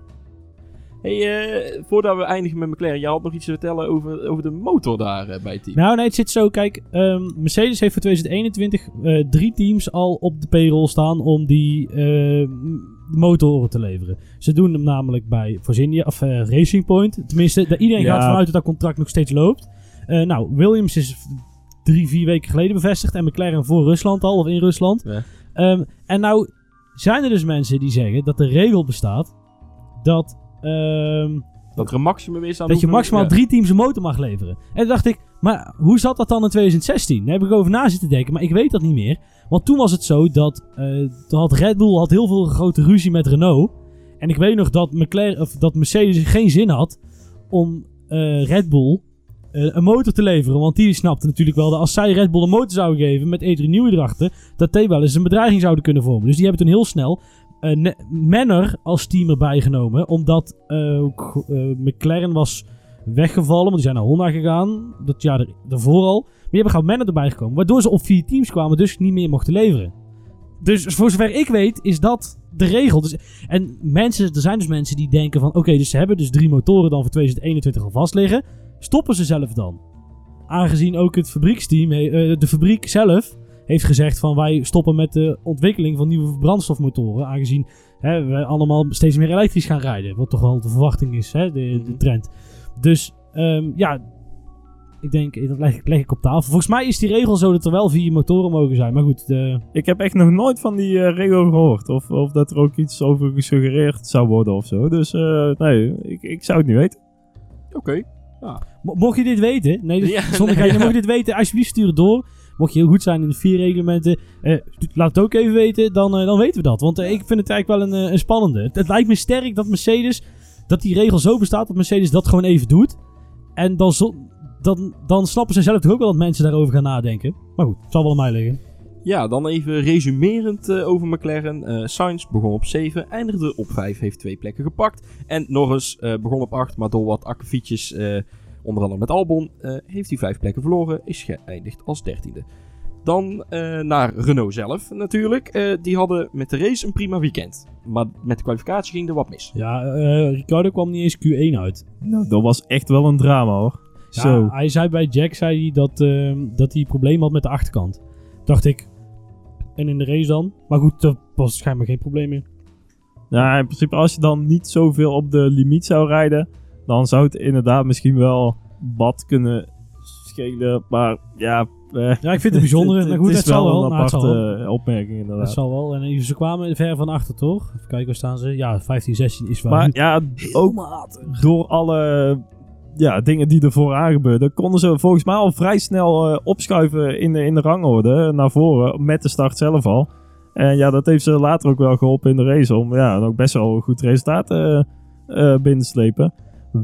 Hey, voordat we eindigen met McLaren, jij had nog iets te vertellen over, over de motor daar bij het team. Nou, nee, het zit zo. Kijk, um, Mercedes heeft voor 2021 drie teams al op de payroll staan om die motoren te leveren. Ze doen hem namelijk bij Forzinia, of uh, Racing Point. Tenminste, iedereen gaat vanuit dat dat contract nog steeds loopt. Uh, nou, Williams is drie, vier weken geleden bevestigd. En McLaren voor Rusland al, of in Rusland. Ja. Um, en nou zijn er dus mensen die zeggen dat de regel bestaat dat... Um, dat er een maximum is aan Dat je maximaal drie teams een motor mag leveren. En toen dacht ik, maar hoe zat dat dan in 2016? Daar heb ik over na zitten denken, maar ik weet dat niet meer. Want toen was het zo dat uh, had Red Bull had heel veel grote ruzie met Renault. En ik weet nog dat, McLaren, of dat Mercedes geen zin had om uh, Red Bull uh, een motor te leveren. Want die snapte natuurlijk wel dat als zij Red Bull een motor zouden geven met Adrian Newey erachter, dat die wel eens een bedreiging zouden kunnen vormen. Dus die hebben toen heel snel uh, Manor als team erbij genomen. Omdat ook McLaren was weggevallen, want die zijn naar Honda gegaan. Dat jaar ervoor al. Maar die hebben gewoon Manor erbij gekomen. Waardoor ze op vier teams kwamen, dus niet meer mochten leveren. Dus voor zover ik weet, is dat de regel. Dus, en mensen, er zijn dus mensen die denken van... Oké, dus ze hebben dus drie motoren dan voor 2021 al vast liggen. Stoppen ze zelf dan? Aangezien ook het fabrieksteam, de fabriek zelf heeft gezegd van wij stoppen met de ontwikkeling van nieuwe brandstofmotoren. Aangezien hè, we allemaal steeds meer elektrisch gaan rijden. Wat toch wel de verwachting is, hè, de, de mhm. trend. Dus um, ja, ik denk, dat leg, leg, ik op tafel. Volgens mij is die regel zo dat er wel vier motoren mogen zijn. Maar goed. De... Ik heb echt nog nooit van die uh, regel gehoord. Of, of dat er ook iets over gesuggereerd zou worden of zo. Dus uh, nee, ik, ik zou het niet weten. Oké. Ja. Mocht je dit weten, nee, dus, ja, zonder nee, ja. mocht je dit weten, alsjeblieft stuur het door. Mocht je heel goed zijn in de vier reglementen, eh, laat het ook even weten, dan, uh, dan weten we dat. Want uh, ik vind het eigenlijk wel een, een spannende. Het, lijkt me sterk dat Mercedes, dat die regel zo bestaat dat Mercedes dat gewoon even doet. En dan, dan, dan snappen ze zelf toch ook wel dat mensen daarover gaan nadenken. Maar goed, het zal wel aan mij liggen. Ja, dan even resumerend over McLaren. Uh, Sainz begon op 7, eindigde op 5, heeft twee plekken gepakt. En Norris uh, begon op 8, maar door wat akkefietjes, onder andere met Albon, heeft hij vijf plekken verloren. Is geëindigd als dertiende. Dan naar Renault zelf natuurlijk. die hadden met de race een prima weekend. Maar met de kwalificatie ging er wat mis. Ja, Ricardo kwam niet eens Q1 uit. Nou, dat was echt wel een drama hoor. Ja, hij zei bij Jack zei hij dat, uh, dat hij problemen had met de achterkant. Dacht ik. En in de race dan? Maar goed, er was schijnbaar geen probleem meer. Ja, in principe als je dan niet zoveel op de limiet zou rijden, dan zou het inderdaad misschien wel wat kunnen schelen. Maar ja... Uh, ja, ik vind het bijzonder. het, goed, het, het zal wel een aparte opmerking inderdaad. Dat zal wel. En ze kwamen ver van achter, toch? Even kijken, waar staan ze? Ja, 15, 16 is wel Maar ja, ook door alle ja, dingen die er vooraan gebeurden, konden ze volgens mij al vrij snel uh, opschuiven in de, in de rangorde naar voren, met de start zelf al. En ja, dat heeft ze later ook wel geholpen in de race om ja, ook best wel een goed resultaat uh, uh, binnen te slepen.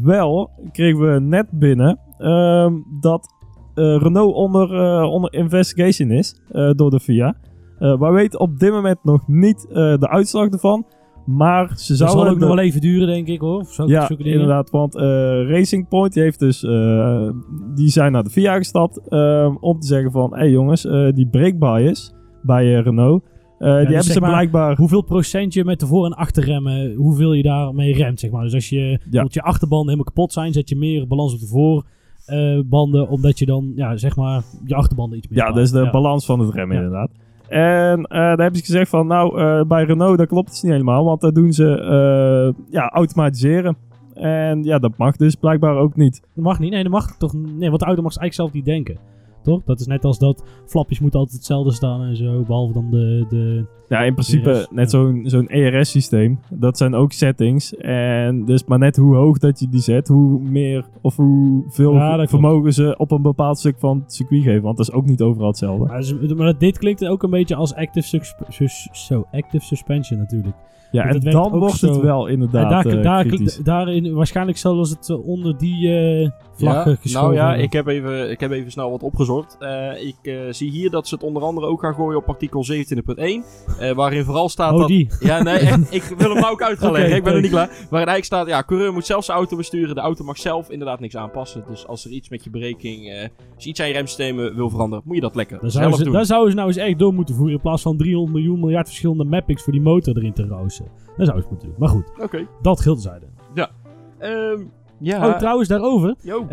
Wel kregen we net binnen ehm, dat Renault onder, onder investigation is door de FIA. we weten op dit moment nog niet de uitslag ervan. Maar ze zouden... Zal ook nog wel even duren, denk ik, hoor. Zo ja, inderdaad. Want uh, Racing Point die heeft dus... Uh, die zijn naar de VIA gestapt uh, om te zeggen van... Hé hey jongens, die brake bias bij Renault... Ja, die dus hebben ze blijkbaar... Hoeveel procent je met de voor- en achterremmen... Hoeveel je daarmee remt, zeg maar. Dus als je, ja. je achterbanden helemaal kapot zijn... Zet je meer balans op de voorbanden... omdat je dan, ja, zeg maar... Je achterbanden iets meer... Ja, dat is de balans van het remmen, inderdaad. En uh, daar hebben ze gezegd van, nou, uh, bij Renault, dat klopt het niet helemaal. Want dat doen ze, ja, automatiseren. En ja, dat mag dus blijkbaar ook niet. Dat mag niet, nee, dat mag toch Nee, want de auto mag eigenlijk zelf niet denken. Toch? Dat is net als dat flapjes moeten altijd hetzelfde staan en zo. Behalve dan de, de Ja, in principe ERS, net ja. zo'n zo'n ERS-systeem. Dat zijn ook settings. En dus maar net hoe hoog dat je die zet, hoe meer of hoeveel Ja, vermogen ze op een bepaald stuk van het circuit geven. Want dat is ook niet overal hetzelfde. Maar, maar dit klinkt ook een beetje als active, sus- sus- zo, active suspension natuurlijk. Ja, en dan wordt zo. het wel inderdaad daar, eh, daar, kritisch. daarin, waarschijnlijk ze het eh, onder die eh vlag Ja, geschoven nou ja, ik heb, even, ik heb even snel wat opgezocht. Eh, ik zie hier dat ze het onder andere ook gaan gooien op artikel 27.1. eh, waarin vooral staat Oh, dat... die. Ja, nee, echt, ik wil hem nou ook uit gaan leggen. Ik ben er niet klaar. Waarin eigenlijk staat, ja, coureur moet zelf zijn auto besturen. De auto mag zelf inderdaad niks aanpassen. Dus als er iets met je bereking, eh, als je iets aan je remsystemen wil veranderen, moet je dat lekker Daar zelf zouden, ze, doen. daar zouden ze nou eens echt door moeten voeren. In plaats van 300 miljoen miljard verschillende mappings voor die motor erin te roosten. Dat zouden ze moeten doen. Maar goed, Oké. dat geldt zijde. Ehm, ja. Oh, trouwens, daarover. Yo.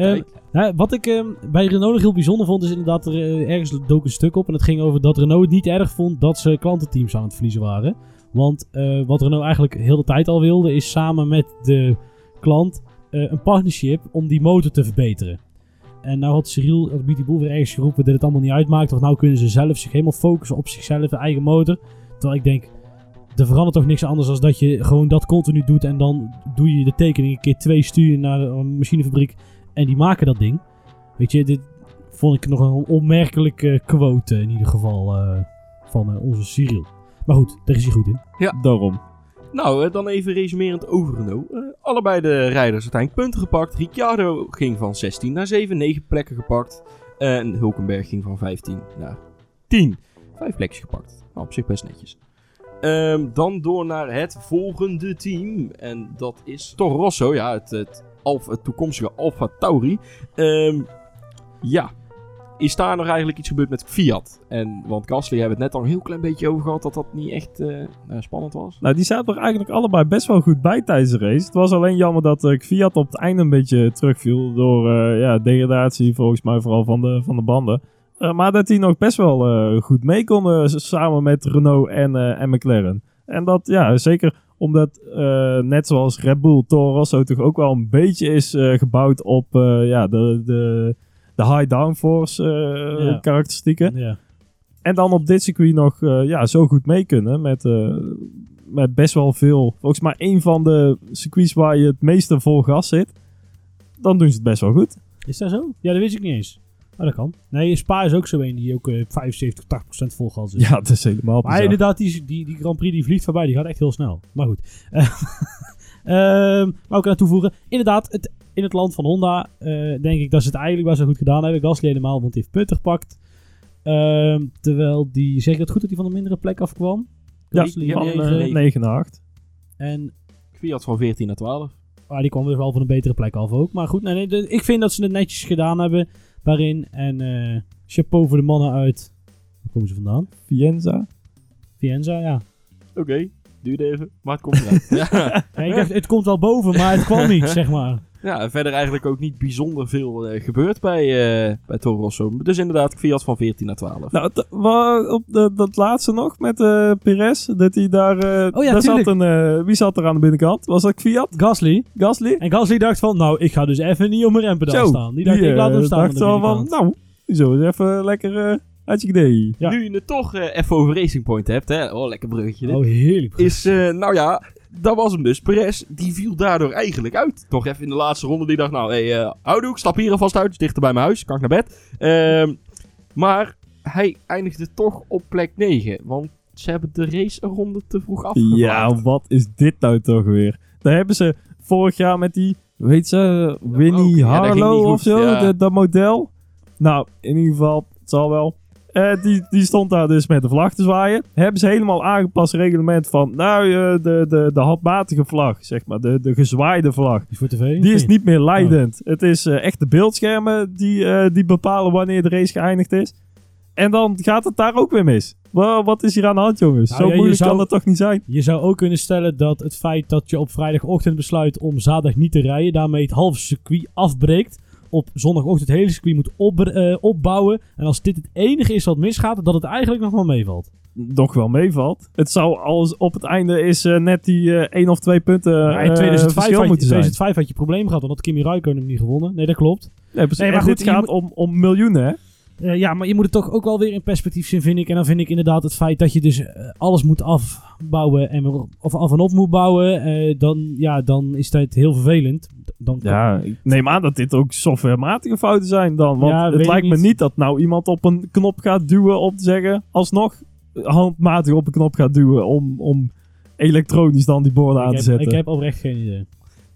Nou, wat ik ehm, bij Renault nog heel bijzonder vond, is inderdaad, er, eh, ergens dook een stuk op. En het ging over dat Renault het niet erg vond dat ze klantenteams aan het verliezen waren. Want eh, wat Renault eigenlijk heel de tijd al wilde, is samen met de klant eh, een partnership om die motor te verbeteren. En nou had Cyril, had BT Boel weer ergens geroepen dat het allemaal niet uitmaakt. Want nou kunnen ze zelf zich helemaal focussen op zichzelf, de eigen motor. Terwijl ik denk, er verandert toch niks anders dan dat je gewoon dat continu doet. En dan doe je de tekening een keer twee, stuur je naar een machinefabriek en die maken dat ding. Weet je, dit vond ik nog een onmerkelijke quote in ieder geval eh, van eh, onze Cyril. Maar goed, daar is hij goed in. Daarom. Nou, eh, dan even resumerend over Renault. Eh, allebei de rijders uiteindelijk punten gepakt. Ricciardo ging van 16 naar 7, 9 plekken gepakt. En Hulkenberg ging van 15 naar 10. 5 plekjes gepakt. Nou, op zich best netjes. Ehm, dan door naar het volgende team. En dat is Toro Rosso. Ja, het, het, het toekomstige Alfa Tauri. Ehm, ja, is daar nog eigenlijk iets gebeurd met Fiat? En, want Gasly hebben het net al een heel klein beetje over gehad dat dat niet echt eh, nou, spannend was. Nou, die zaten er eigenlijk allebei best wel goed bij tijdens de race. Het was alleen jammer dat eh, Fiat op het einde een beetje terugviel door eh, ja, degradatie volgens mij vooral van de, van de banden. Eh, maar dat die nog best wel eh, goed mee konden s- samen met Renault en, eh, en McLaren. En dat, ja, zeker omdat eh, net zoals Red Bull, Toro Rosso toch ook wel een beetje is eh, gebouwd op eh, ja, de, de, de high downforce eh, Ja. karakteristieken. Ja. En dan op dit circuit nog eh, ja, zo goed mee kunnen met, eh, met best wel veel. Volgens mij één van de circuits waar je het meeste vol gas zit. Dan doen ze het best wel goed. Is dat zo? Ja, dat wist ik niet eens. Maar dat kan. Nee, Spa is ook zo een die ook eh 75, 80% vol gas is. Ja, dat is helemaal Maar bizar. inderdaad, die, die, die Grand Prix die vliegt voorbij, die gaat echt heel snel. Maar goed. Ehm maar ook aan toevoegen. Inderdaad, het, in het land van Honda eh, denk ik dat ze het eigenlijk wel zo goed gedaan hebben. Gasly helemaal, want die heeft punten gepakt. Ehm, terwijl die, zeg ik het goed dat hij van een mindere plek afkwam? Ja, van negen. eh, negen. 9 naar 8. En Fiat van 14 naar 12. ah, die kwam weer wel van een betere plek af ook. Maar goed, nee, nee, ik vind dat ze het netjes gedaan hebben daarin. En eh, chapeau voor de mannen uit... Waar komen ze vandaan? Vienza. Vienza, ja. Oké, duurde even, maar het komt eruit. ja. Ja, ik dacht, het komt wel boven, maar het kwam niet, zeg maar. ja, verder eigenlijk ook niet bijzonder veel eh, gebeurd bij, eh bij Toro Rosso. Dus inderdaad, Fiat van 14 naar 12. Nou, op de, dat laatste nog met eh Perez. Dat hij daar. Oh ja, daar zat een, eh, wie zat er aan de binnenkant? Was dat Fiat? Gasly. Gasly? En Gasly dacht van, nou, ik ga dus even niet op mijn rempedaal staan. Die dacht, ik laat hem staan. aan dacht de wel van, nou, zo eens even lekker uit je idee. Ja. Nu je het toch eh, even over Racing Point hebt, hè? Oh, lekker bruggetje. dit. Oh, heerlijk. Is, eh, nou ja, dat was hem dus. Perez, die viel daardoor eigenlijk uit. Toch even in de laatste ronde. Die dacht, nou, hey, eh houdoe, ik stap hier alvast uit. Dichter bij mijn huis, kan ik naar bed. Ehm, maar hij eindigde toch op plek 9. Want ze hebben de race een ronde te vroeg afgemaakt. Ja, wat is dit nou toch weer? Daar hebben ze vorig jaar met die, weet ze, Winnie. Ja, Harlow of zo, ja. dat model. Nou, in ieder geval, het zal wel. Eh, die, die stond daar dus met de vlag te zwaaien. Hebben ze helemaal aangepast reglement van, nou, eh, de, de, de handmatige vlag, zeg maar, de, de gezwaaide vlag. Die voor tv? Die is niet meer Oh. leidend. Het is eh, echt de beeldschermen die, die bepalen wanneer de race geëindigd is. En dan gaat het daar ook weer mis. Wa- wat is hier aan de hand, jongens? Nou Zo ja, moeilijk zou- kan het toch niet zijn? Je zou ook kunnen stellen dat het feit dat je op vrijdagochtend besluit om zaterdag niet te rijden, daarmee het halve circuit afbreekt. Op zondagochtend het hele circuit moet op, eh, opbouwen. En als dit het enige is wat misgaat, dat het eigenlijk nog wel meevalt. nog wel meevalt. Het zou als op het einde is eh, net die eh één of twee punten in 2005, verschil had moeten zijn. 2005 had je problemen gehad, omdat Kimi Räikkönen hem niet gewonnen. Nee, dat klopt. Nee, precies. Nee, maar goed, dit gaat om, om miljoenen, hè? Eh, ja, maar je moet het toch ook wel weer in perspectief zien, vind ik. En dan vind ik inderdaad het feit dat je dus eh, alles moet afbouwen en of af en op moet bouwen, eh, dan, ja, dan is dat heel vervelend. Dan, Ja, ik neem aan dat dit ook softwarematige fouten zijn dan. Want Ja, het lijkt me niet. dat nou iemand op een knop gaat duwen om te zeggen... alsnog handmatig op een knop gaat duwen om, om elektronisch dan die borden aan te zetten. ik heb oprecht geen idee.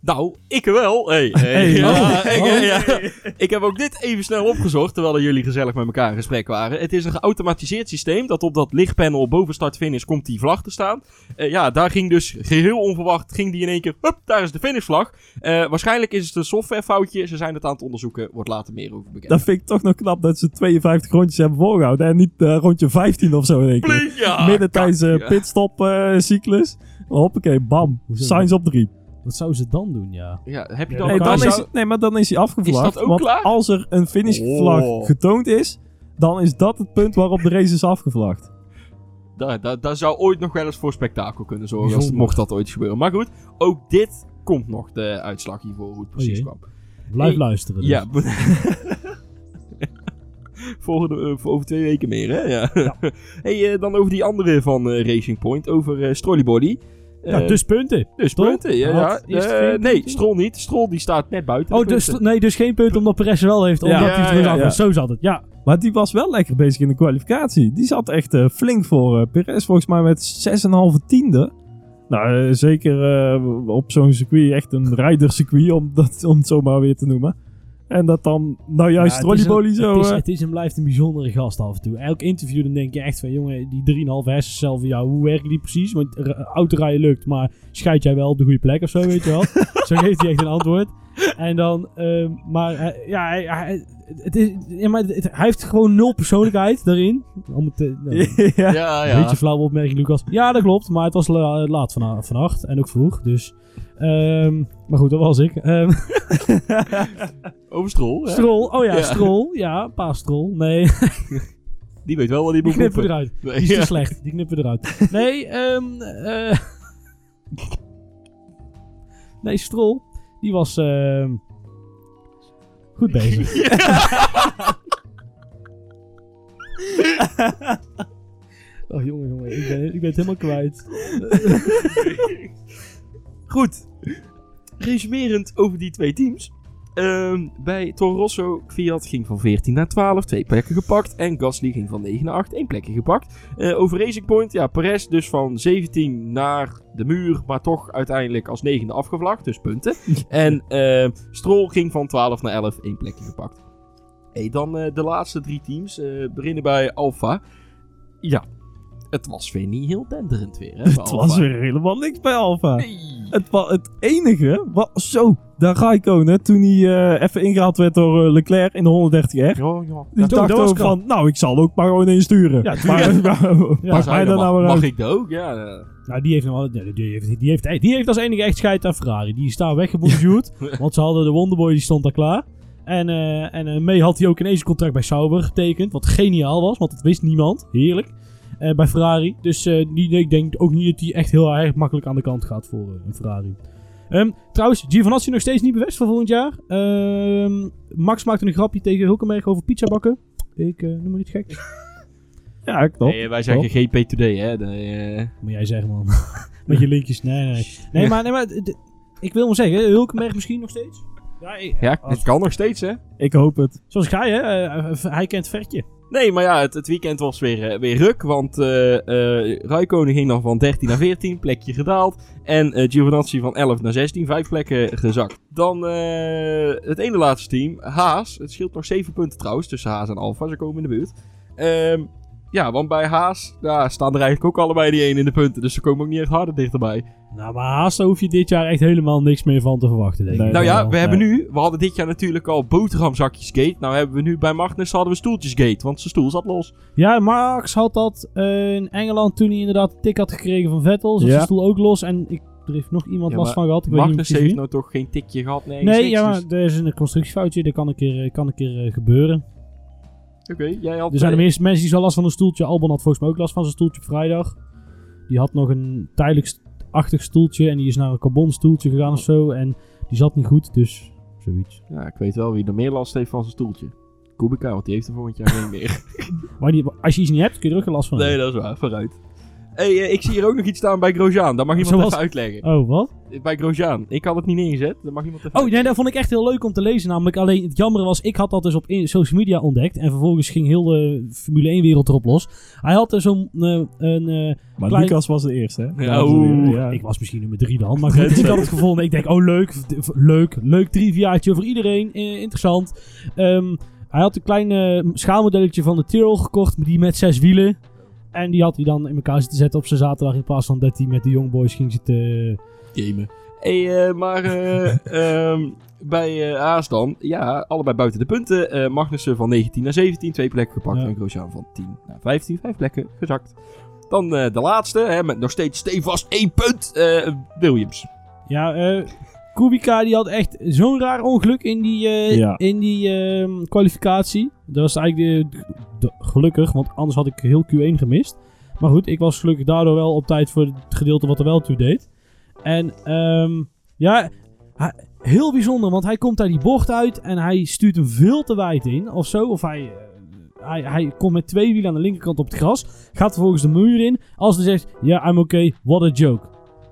Nou, ik wel. Hey, hey, oh, ik, oh. ja. ik heb ook dit even snel opgezocht, terwijl jullie gezellig met elkaar in gesprek waren. Het is een geautomatiseerd systeem, dat op dat lichtpanel boven start finish komt die vlag te staan. Eh, ja, daar ging dus geheel onverwacht, ging die in één keer, hup, daar is de finishvlag. Eh, waarschijnlijk is het een softwarefoutje, ze zijn het aan het onderzoeken, wordt later meer over bekend. Dat vind ik toch nog knap dat ze 52 rondjes hebben voorgehouden. En niet eh, rondje 15 of zo in één keer. Plink, ja, Midden tijdens de kak, ja. pitstop eh, cyclus. Hoppakee, bam. Signs op drie. Wat zou ze dan doen, ja? Ja, heb je dan... Nee, dan is, nee, maar dan is hij afgevlagd. Is dat ook want klaar? als er een finishvlag Oh. getoond is, dan is dat het punt waarop de race is afgevlagd. Daar, daar, daar zou ooit nog wel eens voor spektakel kunnen zorgen, als, mocht dat ooit gebeuren. Maar goed, ook dit komt nog, de uitslag hiervoor, hoe het precies jee. kwam. Blijf Hey, luisteren. dus. Ja. Volgende, eh, over twee weken meer, hè? Ja. hey, eh, dan over die andere van eh, Racing Point, over Strollybody. Ja, Eh, dus punten. dus toch? punten, ja. ja. Had Eh, geen nee, punten? Stroll niet. Stroll die staat net buiten. Oh, dus, punten. nee, dus geen punt omdat Perez er wel heeft, Ja. omdat Ja, hij het ja, ja. Zo zat het, ja. Maar die was wel lekker bezig in de kwalificatie. Die zat echt eh, flink voor eh Perez, volgens mij met 6,5 tiende. Nou, eh, zeker eh, op zo'n circuit, echt een rijdercircuit, om, dat, om het zo maar weer te noemen. En dat dan, nou juist, Ja, een- zo... Het is, eh, het is en blijft een bijzondere gast af en toe. Elk interview dan denk je echt van, jongen, die 3,5 hersencellen van jou, hoe werken die precies? Want autorijden lukt, maar scheid jij wel op de goede plek of zo, weet je wel? zo geeft hij echt een antwoord. En dan, ehm, maar eh, ja, hij, hij, het is, ja, maar het- hij heeft gewoon nul persoonlijkheid daarin. Om het, te- nou, ja. Ja, Een beetje flauwe opmerking, Lucas. Ja, dat klopt. Maar het was la- laat van, vannacht. En ook vroeg. Dus. Ehm, maar goed, dat was ik. Ehm Over Stroll, hè? Strol. Oh ja, Ja. Strol. Ja, pa Strol. Nee, Die weet wel wat die die moet knippen we eruit. Nee, Die is ja. te slecht. Die knippen we eruit. Nee, ehm eh nee, Strol. Die was goed bezig. Oh jongen, jongen, ik ben, ik ben het helemaal kwijt. Goed. Resumerend over die twee teams. Ehm, bij Toro Rosso, Fiat ging van 14 naar 12, twee plekken gepakt. En Gasly ging van 9 naar 8, één plekje gepakt. Eh, over Racing Point, ja, Perez dus van 17 naar de muur, maar toch uiteindelijk als negende afgevlakt, dus punten. en eh, Stroll ging van 12 naar 11, één plekje gepakt. Hey, dan eh, de laatste drie teams, eh, beginnen bij Alfa. Ja, het was weer niet heel denderend weer, hè? Het was weer helemaal niks bij Alfa. Nee. Het, het enige, wa- zo, daar Raikkonen, toen hij eh, even ingehaald werd door eh, Leclerc in de 130R. Ja, ja. Die dacht ook van, nou, ik zal ook maar gewoon insturen. Ja, maar, Ja, mij dan, nou mag, ik dat ook? Ja. Nou, die heeft, nog wel, nee, die, heeft, die, heeft, die heeft als enige echt scheid aan Ferrari. Die is daar weggebonjourd. want ze hadden de Wonderboy, die stond daar klaar. En, eh, en mee had hij ook ineens een contract bij Sauber getekend. Wat geniaal was, want dat wist niemand. Heerlijk. Eh, bij Ferrari. Dus eh, die, ik denk ook niet dat hij echt heel erg makkelijk aan de kant gaat voor eh, een Ferrari. Ehm, trouwens, Giovinazzi nog steeds niet bevestigd voor volgend jaar. Ehm, Max maakte een grapje tegen Hulkenberg over pizza bakken. Ik eh, noem maar iets geks. Ja, klopt. Nee, wij zeggen GP Today, hè. De, eh, Moet jij zeggen, man. Met je linkjes. Nee, nee. Nee, maar, nee, maar ik wil maar zeggen, Hulkenberg misschien nog steeds. Ja, ik- ja, als- het kan nog steeds, hè. Ik hoop het. Zoals Guy, hè? Eh, eh, hij kent Vertje. Nee, maar ja, het, het weekend was weer, eh, weer ruk. Want eh eh Raikkonen ging dan van 13 naar 14, plekje gedaald. En eh Giovinazzi van 11 naar 16, vijf plekken gezakt. Dan eh, het ene laatste team, Haas. Het scheelt nog 7 punten trouwens tussen Haas en Alfa. Ze komen in de buurt. Ehm, ja, want bij Haas ja, staan er eigenlijk ook allebei die 1 in de punten. Dus ze komen ook niet echt harder dichterbij. Nou, maar Haas, daar hoef je dit jaar echt helemaal niks meer van te verwachten, denk ik. Nee. Nou ja, Wel, we hebben nu, we hadden dit jaar natuurlijk al boterhamzakjesgate. Nou hebben we nu bij Magnus hadden we stoeltjesgate, want zijn stoel zat los. Ja, Max had dat eh, in Engeland toen hij inderdaad een tik had gekregen van Vettel. Zat Ja. zijn stoel ook los. En ik, er heeft nog iemand Ja, last van gehad. Ik weet niet Magnus heeft nou toch geen tikje gehad? Nee, Nee, niks, ja, dus- maar er is een constructiefoutje. Dat kan een keer, eh, kan een keer eh, gebeuren. Oké, jij had... Er zijn de meeste mensen die zo last van een stoeltje. Albon had volgens mij ook last van zijn stoeltje op vrijdag. Die had nog een tijdelijk achtig stoeltje. En die is naar een carbon stoeltje gegaan of zo. En die zat niet goed, dus zoiets. Ja, ik weet wel wie er meer last heeft van zijn stoeltje. Kubica, want die heeft er volgend jaar geen meer. Maar die, als je iets niet hebt, kun je er ook geen last van nee, hebben. dat is waar. Vooruit. Hey, eh, ik zie hier ook nog iets staan bij Grosjean. Dat mag iemand Zoals- even uitleggen. Oh, wat? Bij Grosjean. Ik had het niet neergezet. Dat mag iemand even Oh, nee, dat vond ik echt heel leuk om te lezen. Namelijk, alleen het jammer was, ik had dat dus op in- social media ontdekt. En vervolgens ging heel de Formule 1-wereld erop los. Hij had er zo'n eh, een... eh, Maar Klein- Lucas was de eerste, hè? Ja. Ik was misschien nummer drie dan. Maar goed, ik had het gevonden. Ik denk, oh leuk, leuk, leuk triviaatje voor iedereen. interessant. Ehm, hij had een klein schaalmodelletje van de Tyrrell gekocht, die met zes wielen. En die had hij dan in elkaar zitten zetten op zijn zaterdag. In plaats van dat hij met de Young Boys ging zitten. gamen. hey, eh, maar eh, ehm, bij eh Aas dan, ja, allebei buiten de punten. Eh, Magnussen van 19 naar 17, twee plekken gepakt. Ja. En Grosjean van 10 naar 15, vijf plekken gezakt. Dan eh, de laatste, hè, met nog steeds stevast één punt, eh, Williams. Ja, eh Kubica die had echt zo'n raar ongeluk in die, eh, Ja. in die ehm, kwalificatie. Dat was eigenlijk de, de- gelukkig, want anders had ik heel Q1 gemist. Maar goed, ik was gelukkig daardoor wel op tijd voor het gedeelte wat er wel toe deed. En ehm, ja, hij- heel bijzonder, want hij komt daar die bocht uit en hij stuurt hem veel te wijd in of zo. Of hij, eh, hij, hij komt met twee wielen aan de linkerkant op het gras, gaat vervolgens de muur in. Als hij zegt, ja, I'm okay, what a joke.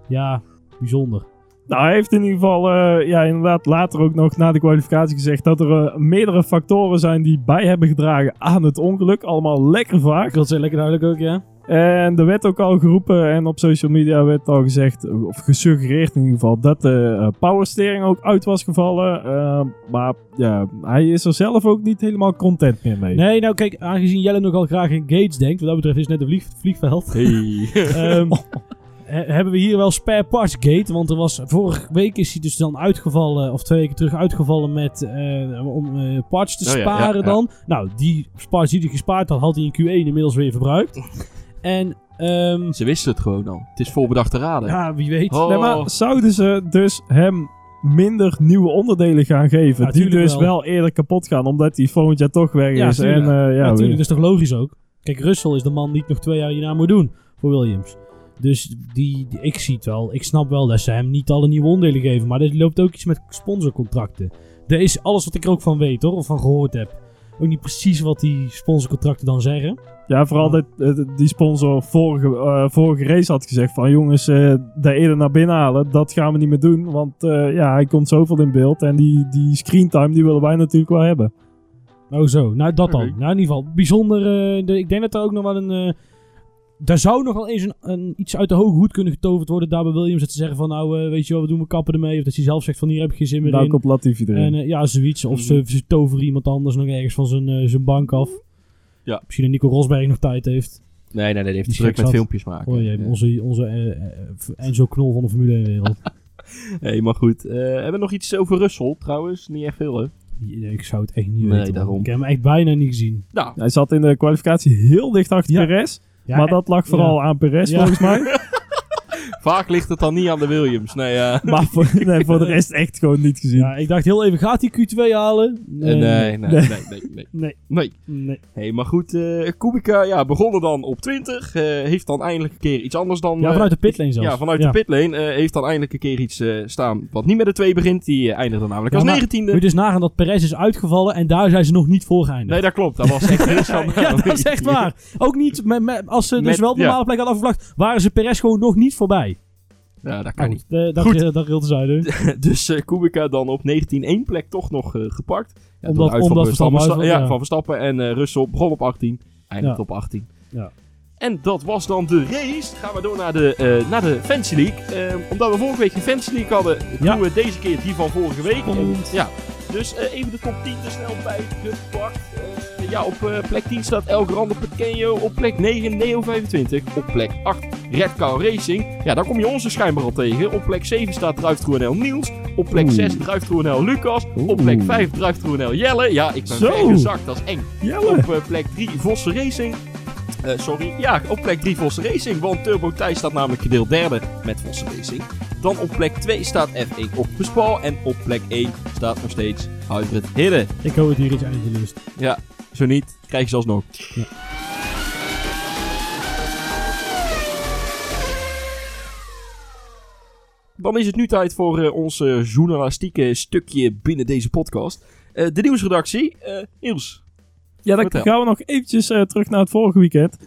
Ja, bijzonder. Nou, hij heeft in ieder geval, eh, ja, inderdaad later ook nog na de kwalificatie gezegd dat er eh, meerdere factoren zijn die bij hebben gedragen aan het ongeluk. Allemaal lekker wil het zeggen, lekker duidelijk ook, ja. En er werd ook al geroepen en op social media werd al gezegd, of gesuggereerd in ieder geval, dat de eh, powersteering ook uit was gevallen. Maar ja, hij is er zelf ook niet helemaal content meer mee. Nee, nou kijk, aangezien Jelle nogal graag in Gates denkt, wat dat betreft is het net een vlieg, vliegveld, Hey. ehm, hebben we hier wel spare parts gate. Want er was, vorige week is hij dus dan uitgevallen, of twee weken terug uitgevallen met, eh, om eh, parts te Oh ja, ja, sparen ja. dan. Nou, die parts die hij gespaard had, had hij in Q1 inmiddels weer verbruikt. En, ehm, Ze wisten het gewoon al. Het is voorbedacht te raden. ja, wie weet. Oh. Nee, maar zouden ze dus hem minder nieuwe onderdelen gaan geven? Ja, die dus wel. wel. eerder kapot gaan, omdat hij volgend jaar toch weg Ja, is. tuurlijk. En, eh, ja, natuurlijk, dat is toch logisch ook. Kijk, Russell is de man die het nog twee jaar hierna moet doen voor Williams. Dus die, die- ik zie het wel. Ik snap wel dat ze hem niet alle nieuwe onderdelen geven. Maar er loopt ook iets met sponsorcontracten. Dat is alles wat ik er ook van weet hoor, of van gehoord heb. Ook niet precies wat die sponsorcontracten dan zeggen. Ja, vooral dat eh, die sponsor vorige, eh, vorige race had gezegd van jongens, eh daar eerder naar binnen halen, dat gaan we niet meer doen. Want ja, hij komt zoveel in beeld en die, die screentime die willen wij natuurlijk wel hebben. Oh zo, nou dat dan. Nou in ieder geval, bijzonder. de- ik denk dat er ook nog wel een... daar zou nog wel eens een, een, iets uit de hoge hoed kunnen getoverd worden daar bij Williams. Dat ze zeggen van nou, eh, weet je wel, we doen we kappen ermee. Of dat hij zelf zegt van hier heb ik geen zin meer Nou in. komt Latifi erin. En eh, ja, zoiets. Of ze, ze toveren iemand anders nog ergens van zijn, eh, zijn bank af. Ja. Misschien dat Nico Rosberg nog tijd heeft. Nee, nee, nee, die heeft Die druk met filmpjes maken. Oh jee, Ja. onze, onze Enzo Knol van de Formule 1 wereld. Hey, maar goed. Eh, hebben we nog iets over Russell trouwens? Niet echt veel, hè? ik zou het echt niet Nee, weten. daarom. Ik heb hem echt bijna niet gezien. Nou, Hij zat in de kwalificatie heel dicht achter Ja. Perez. Maar dat lag vooral aan Perez volgens mij. vaak ligt het dan niet aan de Williams. Nee, ja. maar voor, nee, voor de rest echt gewoon niet gezien. Ja, ik dacht heel even, gaat hij Q2 halen? Nee, nee, nee, nee, nee. nee. Nee. Nee. nee. Hey, maar goed, eh Kubica ja, begonnen dan op 20. eh, heeft dan eindelijk een keer iets anders dan... Ja, eh, vanuit de pitlane zelfs. Ja, vanuit Ja. de pitlane eh, heeft dan eindelijk een keer iets eh, staan wat niet met de 2 begint. Die eh, eindigde namelijk Ja, als maar 19e. Moet je dus nagaan dat Perez is uitgevallen en daar zijn ze nog niet voor geëindigd. Nee, dat klopt. Dat was echt heel schandalig. ja, dat is echt waar. Ook niet, met, met- als ze dus Met- wel de ja. normale plek hadden afgevlakt, waren ze Perez gewoon nog niet voorbij. Ja, dat kan niet. Eh, dat, Goed. dat zuiden. dus eh Kubica dan op 19 één plek toch nog eh, gepakt. Ja, Omdat- uitval omdat van Verstappen ja, ja. van Verstappen. En eh Russell begon op 18. Eindigt Ja. op 18. Ja. En dat was dan de race. Gaan we door naar de, naar de Fantasy League. Eh, omdat we vorige week geen Fantasy League hadden, Ja. doen we deze keer die van vorige week. En, ja. Dus even de top 10 er snel bij gepakt. Ja, op eh, plek 10 staat El Grande Pequeño. Op plek 9 Neo 25. Op plek 8 Red Car Racing. Ja, daar kom je onze schijnbaar al tegen. Op plek 7 staat Druiftroe NL Niels. Op plek Oeh. 6 Druiftroe NL Lucas. Op plek 5 Druiftroe NL Jelle. Ja, ik ben Zo. gezakt, dat is eng. Jelle. Op eh, plek 3 Vossen Racing. Eh, sorry, ja, op plek 3 Vossen Racing. Want Turbo Thijs staat namelijk gedeeld derde met Vossen Racing. Dan op plek 2 staat F1 op Bespaal. En op plek 1 staat nog steeds Hybrid Hidden. Ik hoop het hier iets uitgelust. Ja, zo niet, krijg je ze alsnog. Ja. Dan is het nu tijd voor eh, ons eh, journalistieke stukje binnen deze podcast. Eh, de nieuwsredactie. Niels, Ja, dan Vertel. gaan we nog eventjes terug naar het vorige weekend.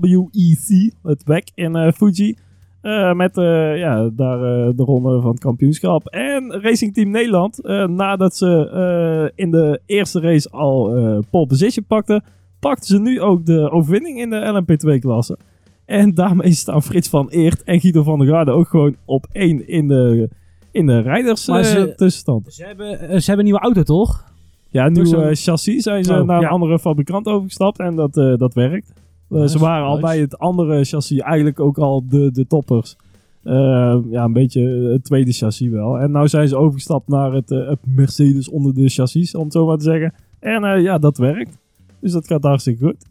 WEC, het WEC in Fuji. Eh, met eh, ja, daar eh, de ronde van het kampioenschap. En Racing Team Nederland, nadat ze in de eerste race al pole position pakten, pakten ze nu ook de overwinning in de LMP2-klasse. En daarmee staan Frits van Eert en Guido van der Garde ook gewoon op één in de, in de rijders ze- tussenstand. Ze hebben, ze hebben een nieuwe auto, toch? Ja, nieuw chassis zijn ze Oh, naar ja. een andere fabrikant overgestapt en dat, dat werkt. Eh, Nice, ze waren al bij het andere chassis eigenlijk ook al de, de toppers. Eh, ja, een beetje het tweede chassis wel. En nou zijn ze overgestapt naar het, het Mercedes onder de chassis, om het zo maar te zeggen. En eh, ja, dat werkt. Dus dat gaat hartstikke goed.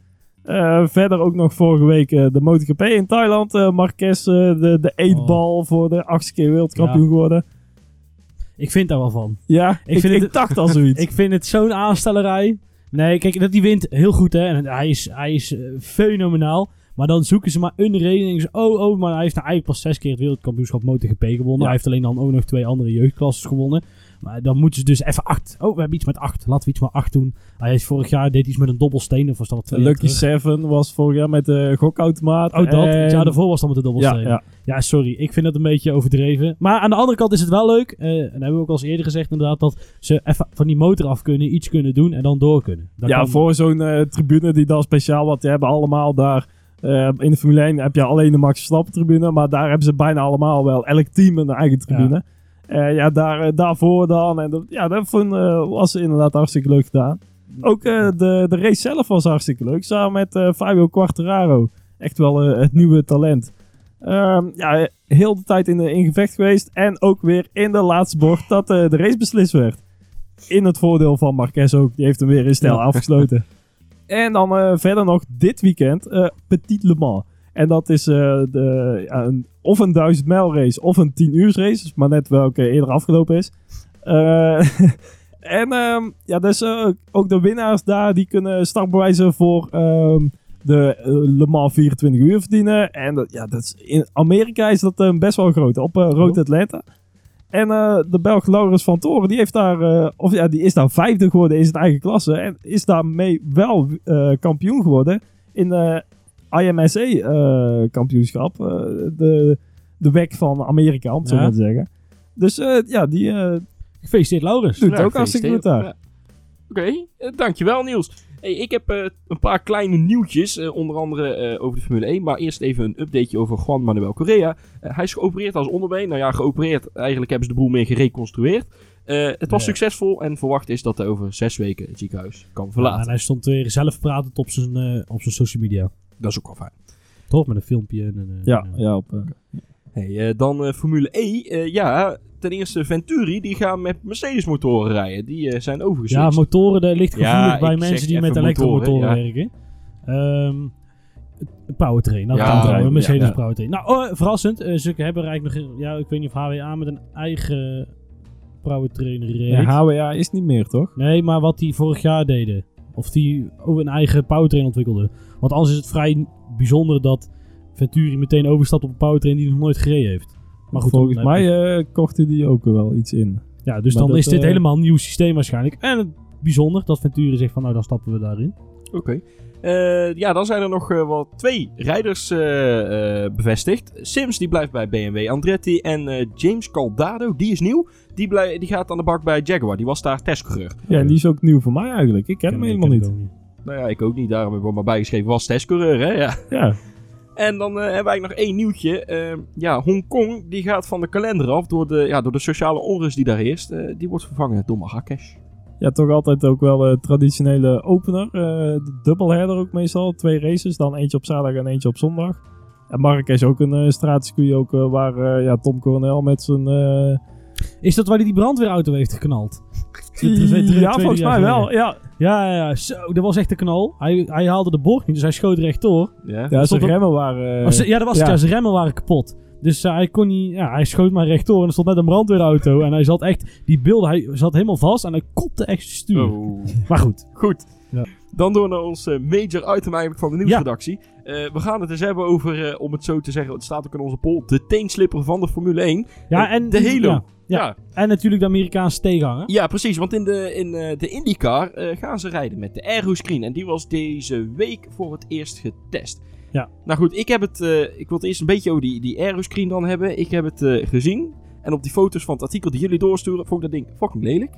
Verder ook nog vorige week de MotoGP in Thailand. Marquez, de, de eetbal voor de achtste keer wereldkampioen Ja. geworden. Ik vind daar wel van. Ja, ik, Ik vind ik het- dacht al zoiets. Ik vind het zo'n aanstellerij. Nee, kijk, dat die wint heel goed, hè. En hij is, hij is eh, fenomenaal. Maar dan zoeken ze maar een reden. En denken ze, oh, oh, maar hij heeft nou eigenlijk pas zes keer het wereldkampioenschap MotoGP gewonnen. Ja. Hij heeft alleen dan ook nog twee andere jeugdklasses gewonnen. Maar dan moeten ze dus even acht. Oh, we hebben iets met acht. Laten we iets met acht doen. Hij heeft vorig jaar deed iets met een dobbelsteen. Of was dat twee Lucky? Seven was vorig jaar met de gokautomaat. Oh, dat. En- Ja, daarvoor was dat met de ja, dobbelsteen. ja. Ja, sorry. Ik vind dat een beetje overdreven. Maar aan de andere kant is het wel leuk. eh, en dat hebben we ook al eens eerder gezegd inderdaad. Dat ze even van die motor af kunnen. Iets kunnen doen en dan door kunnen. Dat ja, kan- voor zo'n eh, tribune die dan speciaal, die hebben allemaal daar... eh, in de Formule 1 heb je alleen de Max Verstappen tribune, maar daar hebben ze bijna allemaal wel, elk team een eigen tribune. Ja, ja daar, eh, daarvoor dan. En dat, ja, dat vond, eh, was inderdaad hartstikke leuk gedaan. Ook de, de race zelf was hartstikke leuk, samen met Fabio Quartararo. Echt wel het nieuwe talent. Ehm, ja, heel de tijd in, de, in gevecht geweest. En ook weer in de laatste bocht dat de race beslist werd. In het voordeel van Marquez ook. Die heeft hem weer in stijl Ja. afgesloten. En dan verder nog dit weekend eh, Petit Le Mans. En dat is eh, de, ja, een, of een 1000 mijl race of een 10 uur race. Dus maar net welke eerder afgelopen is. Eh, en ehm, ja, dus ook de winnaars daar die kunnen startbewijzen voor ehm, de Le Mans 24 uur verdienen. En dat, ja, dat is, in Amerika is dat best wel groot. Op eh, Road Atlanta. En de Belg Laurens van Toren, die, heeft daar, of ja, die is daar vijfde geworden in zijn eigen klasse. En is daarmee wel kampioen geworden in de IMSA-kampioenschap. eh, de, de weg van Amerika, om het zo maar te zeggen. Dus eh, ja, die eh, Gefeliciteerd, Laurens. doet Ja, ook hartstikke goed daar. Ja. Oké, eh, dankjewel Niels. Hey, ik heb eh, een paar kleine nieuwtjes, eh, onder andere eh, over de Formule 1. Maar eerst even een updateje over Juan Manuel Correa. Eh, hij is geopereerd als onderbeen. Nou ja, geopereerd. Eigenlijk hebben ze de boel meer gereconstrueerd. Eh, het was Ja. succesvol en verwacht is dat hij over zes weken het ziekenhuis kan Ja, verlaten. en hij stond weer zelf pratend op zijn, eh, op zijn social media. Dat is ook wel fijn. Toch? Met een filmpje. En, een, eh, Ja, ja. ja op, eh, Hey, eh, dan eh, Formule E. Eh, ja, ten eerste Venturi. Die gaan met Mercedes motoren rijden. Die eh, zijn overgeswitcht. Ja, motoren, dat ligt Ja, gevoelig bij mensen die met elektromotoren motoren, ja. werken. Ehm powertrain. Nou, Ja, Mercedes ja. powertrain. Nou, oh, verrassend. eh, ze hebben er eigenlijk nog... Ja, ik weet niet of HWA met een eigen powertrain reed. ja, HWA is niet meer, toch? Nee, maar wat die vorig jaar deden. Of die ook een eigen powertrain ontwikkelden. Want anders is het vrij bijzonder dat Venturi meteen overstapt op een powertrain die hij nog nooit gereden heeft. Maar goed, Volgens mij je- eh kochten die ook wel iets in. Ja, dus maar dan dat, is dit eh, helemaal een nieuw systeem waarschijnlijk. En het bijzonder dat Venturi zegt van nou dan stappen we daarin. Oké. Eh, ja, dan zijn er nog eh, wel twee rijders bevestigd. Sims die blijft bij BMW Andretti. En eh, James Caldado, die is nieuw. Die, blij- die gaat aan de bak bij Jaguar. Die was daar testcoureur. Ja, en die is ook nieuw voor mij eigenlijk. Ik ken hem helemaal ken niet. Nou ja, ik ook niet. Daarom heb ik maar bijgeschreven. Was testcoureur, hè? Ja. Ja, En dan eh, hebben we eigenlijk nog één nieuwtje. Eh, ja, Hongkong die gaat van de kalender af door de, ja, door de sociale onrust die daar heerst. Eh, die wordt vervangen door Marrakesh. ja, toch altijd ook wel een traditionele opener. eh, de dubbelherder ook meestal. Twee races, dan eentje op zaterdag en eentje op zondag. En Marrakesh ook een uh, straatcircuit ook, waar ja, Tom Coronel met zijn... Is dat waar hij die brandweerauto heeft geknald? Ja, volgens mij wel. Ja, Ja, ja, ja. Zo, dat was echt een knal. Hij, hij haalde de bocht niet, dus hij schoot rechtdoor. Ja. zijn remmen waren... eh, Oh, ze- ja, dat was het. ja. Zijn remmen waren kapot. Dus eh, hij kon niet... Ja, hij schoot maar rechtdoor en er stond net een brandweerauto. en hij zat echt... Die beelden, hij zat helemaal vast en hij kopte echt zijn stuur. Oh. Maar goed. Goed. Ja. Dan door naar ons eh, major item eigenlijk van de nieuwsredactie. Eh, we gaan het eens hebben over, om het zo te zeggen, het staat ook in onze poll, de teenslipper van de Formule 1. Ja, en... de Halo. Ja, Ja. ja. En natuurlijk de Amerikaanse tegenhanger. Ja, precies. Want in de, in, eh, de IndyCar eh, gaan ze rijden met de Aeroscreen. En die was deze week voor het eerst getest. Ja. Nou goed, ik heb het... eh, ik wil het eerst een beetje over die, die Aeroscreen dan hebben. Ik heb het gezien. En op die foto's van het artikel die jullie doorsturen, vond ik dat ding fucking lelijk.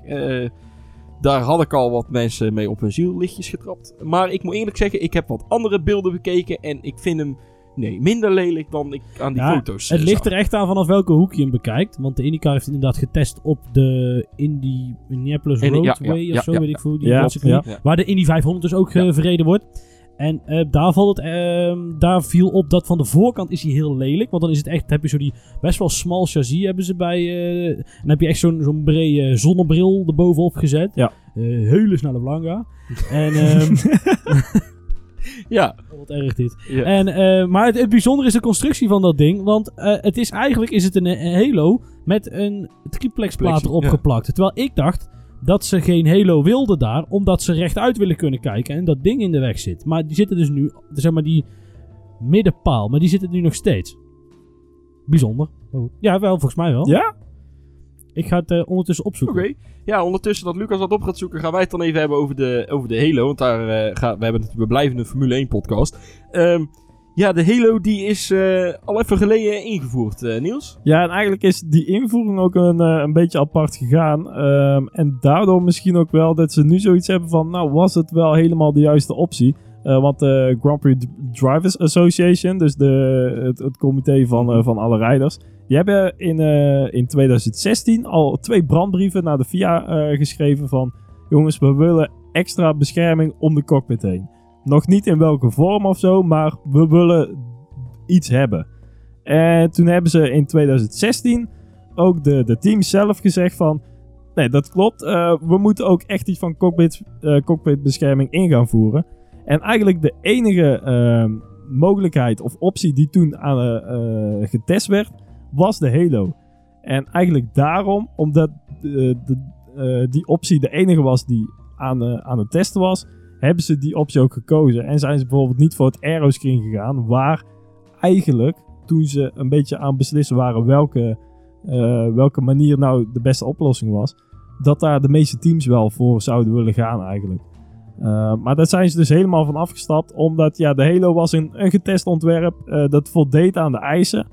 Daar had ik al wat mensen mee op hun ziellichtjes getrapt. Maar ik moet eerlijk zeggen, ik heb wat andere beelden bekeken. En ik vind hem, nee, minder lelijk dan ik aan die Ja, foto's Het eh, ligt er echt aan vanaf welke hoek je hem bekijkt. Want de IndyCar heeft inderdaad getest op de Indy ja, Roadway ja, of zo, ja, weet ja. ik veel. Die Ja, circuit. ja. Waar de Indy 500 dus ook Ja. eh, verreden wordt. En eh, daar, valt het, ehm, daar viel op dat van de voorkant is hij heel lelijk. Want dan is het echt, heb je zo die best wel smal chassis hebben ze bij. eh, en dan heb je echt zo'n zo'n brede zonnebril erbovenop gezet. Ja. Eh, hele snelle Blanca. en ehm Ja. oh, wat erg dit. ja. En, eh, maar het, het bijzondere is de constructie van dat ding. Want eh, het is eigenlijk is het een, een Halo met een triplex plaat Plexi, erop ja. geplakt. Terwijl ik dacht dat ze geen Halo wilden daar, omdat ze rechtuit willen kunnen kijken en dat ding in de weg zit. Maar die zitten dus nu, zeg maar die middenpaal, maar die zitten nu nog steeds. Bijzonder. Ja, wel, volgens mij wel. Ja? Ik ga het eh, ondertussen opzoeken. Oké. Ja, ondertussen dat Lucas dat op gaat zoeken, gaan wij het dan even hebben over de, over de Halo. Want daar eh, gaan we hebben natuurlijk, we blijven een Formule 1 podcast. Ehm, ja, de Halo die is eh, al even geleden ingevoerd, Niels. Ja, en eigenlijk is die invoering ook een, een beetje apart gegaan. Ehm, en daardoor misschien ook wel dat ze nu zoiets hebben van... Nou, was het wel helemaal de juiste optie? Want de Grand Prix Drivers Association, dus de, het, het comité van, eh, van alle rijders... Die hebben in, eh, in 2016 al twee brandbrieven naar de FIA eh, geschreven van... Jongens, we willen extra bescherming om de cockpit heen. Nog niet in welke vorm of zo, maar we willen iets hebben. En toen hebben ze in 2016 ook de, de teams zelf gezegd van... Nee, dat klopt. eh, we moeten ook echt iets van cockpit, cockpitbescherming in gaan voeren. En eigenlijk de enige ehm, mogelijkheid of optie die toen aan, getest werd, was de Halo. En eigenlijk daarom, omdat de, de, eh, die optie de enige was die aan, eh, aan het testen was, hebben ze die optie ook gekozen. En zijn ze bijvoorbeeld niet voor het aeroscreen gegaan, waar eigenlijk toen ze een beetje aan beslissen waren welke, eh, welke manier nou de beste oplossing was, dat daar de meeste teams wel voor zouden willen gaan eigenlijk. Maar daar zijn ze dus helemaal van afgestapt, omdat ja, de Halo was een, een getest ontwerp, uh, dat voldeed aan de eisen.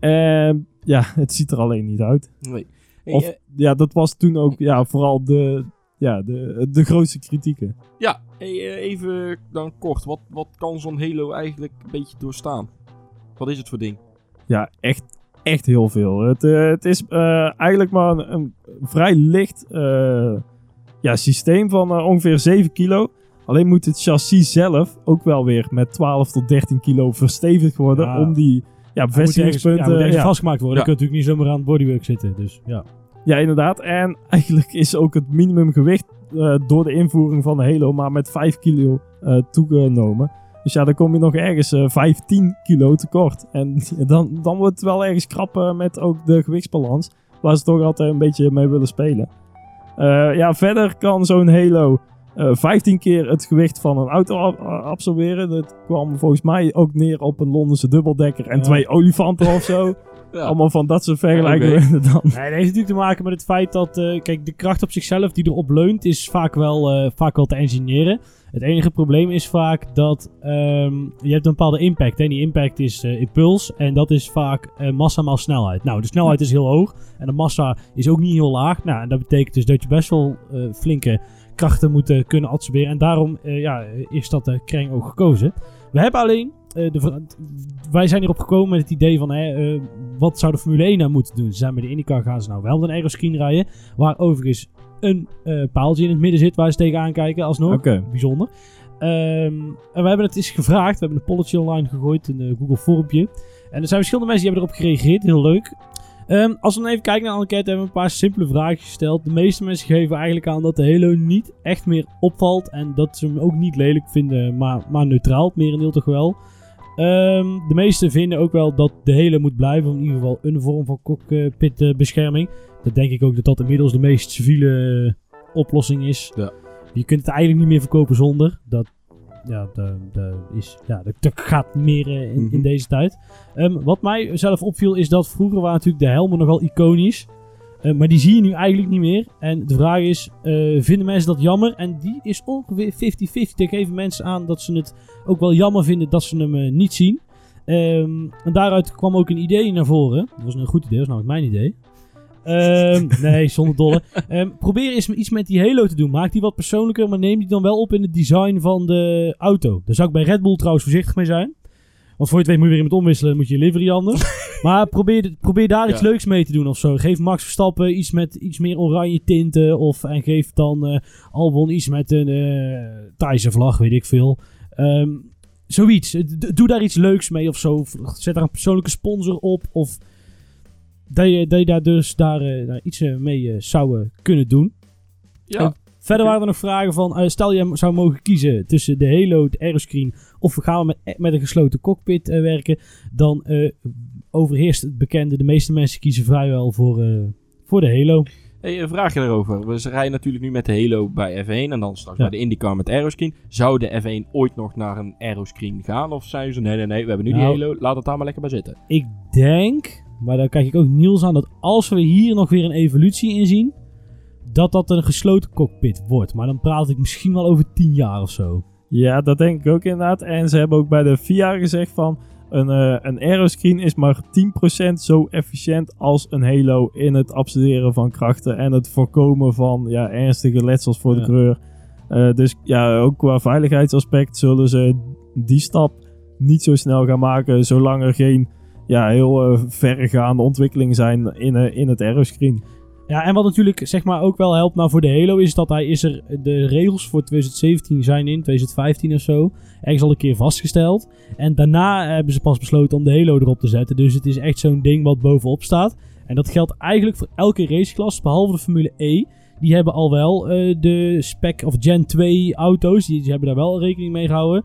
En ja, het ziet er alleen niet uit. Nee. Of, eh, ja, dat was toen ook ja, vooral de, ja, de, de grootste kritieken. ja, hey, eh, even dan kort. Wat, wat kan zo'n Halo eigenlijk een beetje doorstaan? Wat is het voor ding? Ja, echt, echt heel veel. Het, uh, het is uh, eigenlijk maar een, een vrij licht uh, ja, systeem van ongeveer 7 kilo. Alleen moet het chassis zelf ook wel weer met 12 tot 13 kilo verstevigd worden Ja. om die ja, bevestigingspunten... Ja, moet ergens ja. vastgemaakt worden. Je natuurlijk niet zomaar aan het bodywork zitten. Dus ja. Ja, inderdaad. En eigenlijk is ook het minimumgewicht uh, door de invoering van de Halo maar met 5 kilo uh, toegenomen. Dus ja, dan kom je nog ergens uh, 15 kilo tekort. En dan, dan wordt het wel ergens krap met ook de gewichtsbalans. Waar ze toch altijd een beetje mee willen spelen. Uh, ja, verder kan zo'n Halo 15 keer het gewicht van een auto absorberen. Dat kwam volgens mij ook neer op een Londense dubbeldekker en Ja. twee olifanten of zo. Ja. Allemaal van dat soort vergelijkingen. Dan. Nee, dat heeft natuurlijk te maken met het feit dat, eh, kijk, de kracht op zichzelf die erop leunt, is vaak wel, eh, vaak wel te engineeren. Het enige probleem is vaak dat ehm, je hebt een bepaalde impact. Hè? Die impact is eh, impuls en dat is vaak eh, massa maal snelheid. Nou, de snelheid is heel hoog en de massa is ook niet heel laag. Nou, en dat betekent dus dat je best wel eh, flinke krachten moet eh, kunnen absorberen. En daarom eh, ja, is dat de Kreng ook gekozen. We hebben alleen, eh, de, wij zijn hierop gekomen met het idee van, hè, eh, wat zou de Formule 1 nou moeten doen? Ze zijn bij de IndyCar gaan ze nou wel een aeroscreen rijden, waar overigens een eh, paaltje in het midden zit waar ze tegenaan kijken alsnog. Bijzonder. Ehm, en we hebben het eens gevraagd. We hebben een polletje online gegooid, een eh, Google forumpje. En er zijn verschillende mensen die hebben erop gereageerd. Heel leuk. Ehm, als we dan even kijken naar de enquête, hebben we een paar simpele vragen gesteld. De meeste mensen geven eigenlijk aan dat de Halo niet echt meer opvalt. En dat ze hem ook niet lelijk vinden, maar, maar neutraal. Het merendeel toch wel. Ehm, de meesten vinden ook wel dat de Halo moet blijven. In ieder geval een vorm van cockpitbescherming. Dat denk ik ook dat dat inmiddels de meest civiele oplossing is. Ja. Je kunt het eigenlijk niet meer verkopen zonder. Dat, ja, dat, dat is, ja, dat gaat meer eh, in, in Mhm. deze tijd. Ehm, wat mij zelf opviel is dat vroeger waren natuurlijk de helmen nogal iconisch. Eh, maar die zie je nu eigenlijk niet meer. En de vraag is, eh, vinden mensen dat jammer? En die is ongeveer 50-50. Er geven mensen aan dat ze het ook wel jammer vinden dat ze hem niet zien. Ehm, en daaruit kwam ook een idee naar voren. Dat was een goed idee, dat was namelijk mijn idee. Ehm, nee, zonder dolle. Ehm, probeer eens iets met die Halo te doen. Maak die wat persoonlijker, maar neem die dan wel op in het design van de auto. Daar zou ik bij Red Bull trouwens voorzichtig mee zijn. Want voor je het weet moet je weer iemand omwisselen, moet je je livery anders. maar probeer, probeer daar iets Ja. leuks mee te doen of zo. Geef Max Verstappen iets met iets meer oranje tinten. Of, en geef dan eh, Albon iets met een eh Thaise vlag, weet ik veel. Ehm, zoiets. D- doe daar iets leuks mee of zo. Zet daar een persoonlijke sponsor op. Of dat je, dat je daar dus daar, eh, daar iets eh, mee eh, zou kunnen doen. Ja, Verder Oké. waren er nog vragen van, stel je zou mogen kiezen tussen de Halo, de aeroscreen, of we gaan met, met een gesloten cockpit werken, dan overheerst het bekende, de meeste mensen kiezen vrijwel voor, voor de Halo. Hey, een vraagje daarover. We rijden natuurlijk nu met de Halo bij F1 en dan straks Ja. bij de IndyCar met Aeroscreen. Zou de F1 ooit nog naar een Aeroscreen gaan? Of zijn ze, nee, nee, nee, we hebben nu Nou. die Halo, laat het daar maar lekker bij zitten. Ik denk, maar daar kijk ik ook Niels aan, dat als we hier nog weer een evolutie in zien, dat dat een gesloten cockpit wordt. Maar dan praat ik misschien wel over 10 jaar of zo. Ja, dat denk ik ook inderdaad. En ze hebben ook bij de VIA gezegd van... Een, eh, een aeroscreen is maar 10% zo efficiënt als een Halo in het absorberen van krachten en het voorkomen van ja, ernstige letsels voor de kleur. Eh, dus ja, ook qua veiligheidsaspect zullen ze die stap niet zo snel gaan maken, zolang er geen ja, heel eh, verregaande ontwikkelingen zijn in, eh, in het aeroscreen. Ja, en wat natuurlijk zeg maar ook wel helpt nou voor de Halo is dat hij is er de regels voor 2017 zijn in 2015 of zo ergens al een keer vastgesteld en daarna hebben ze pas besloten om de Halo erop te zetten. Dus het is echt zo'n ding wat bovenop staat en dat geldt eigenlijk voor elke raceklasse behalve de Formule E. Die hebben al wel eh, de spec of Gen 2 auto's, die hebben daar wel rekening mee gehouden.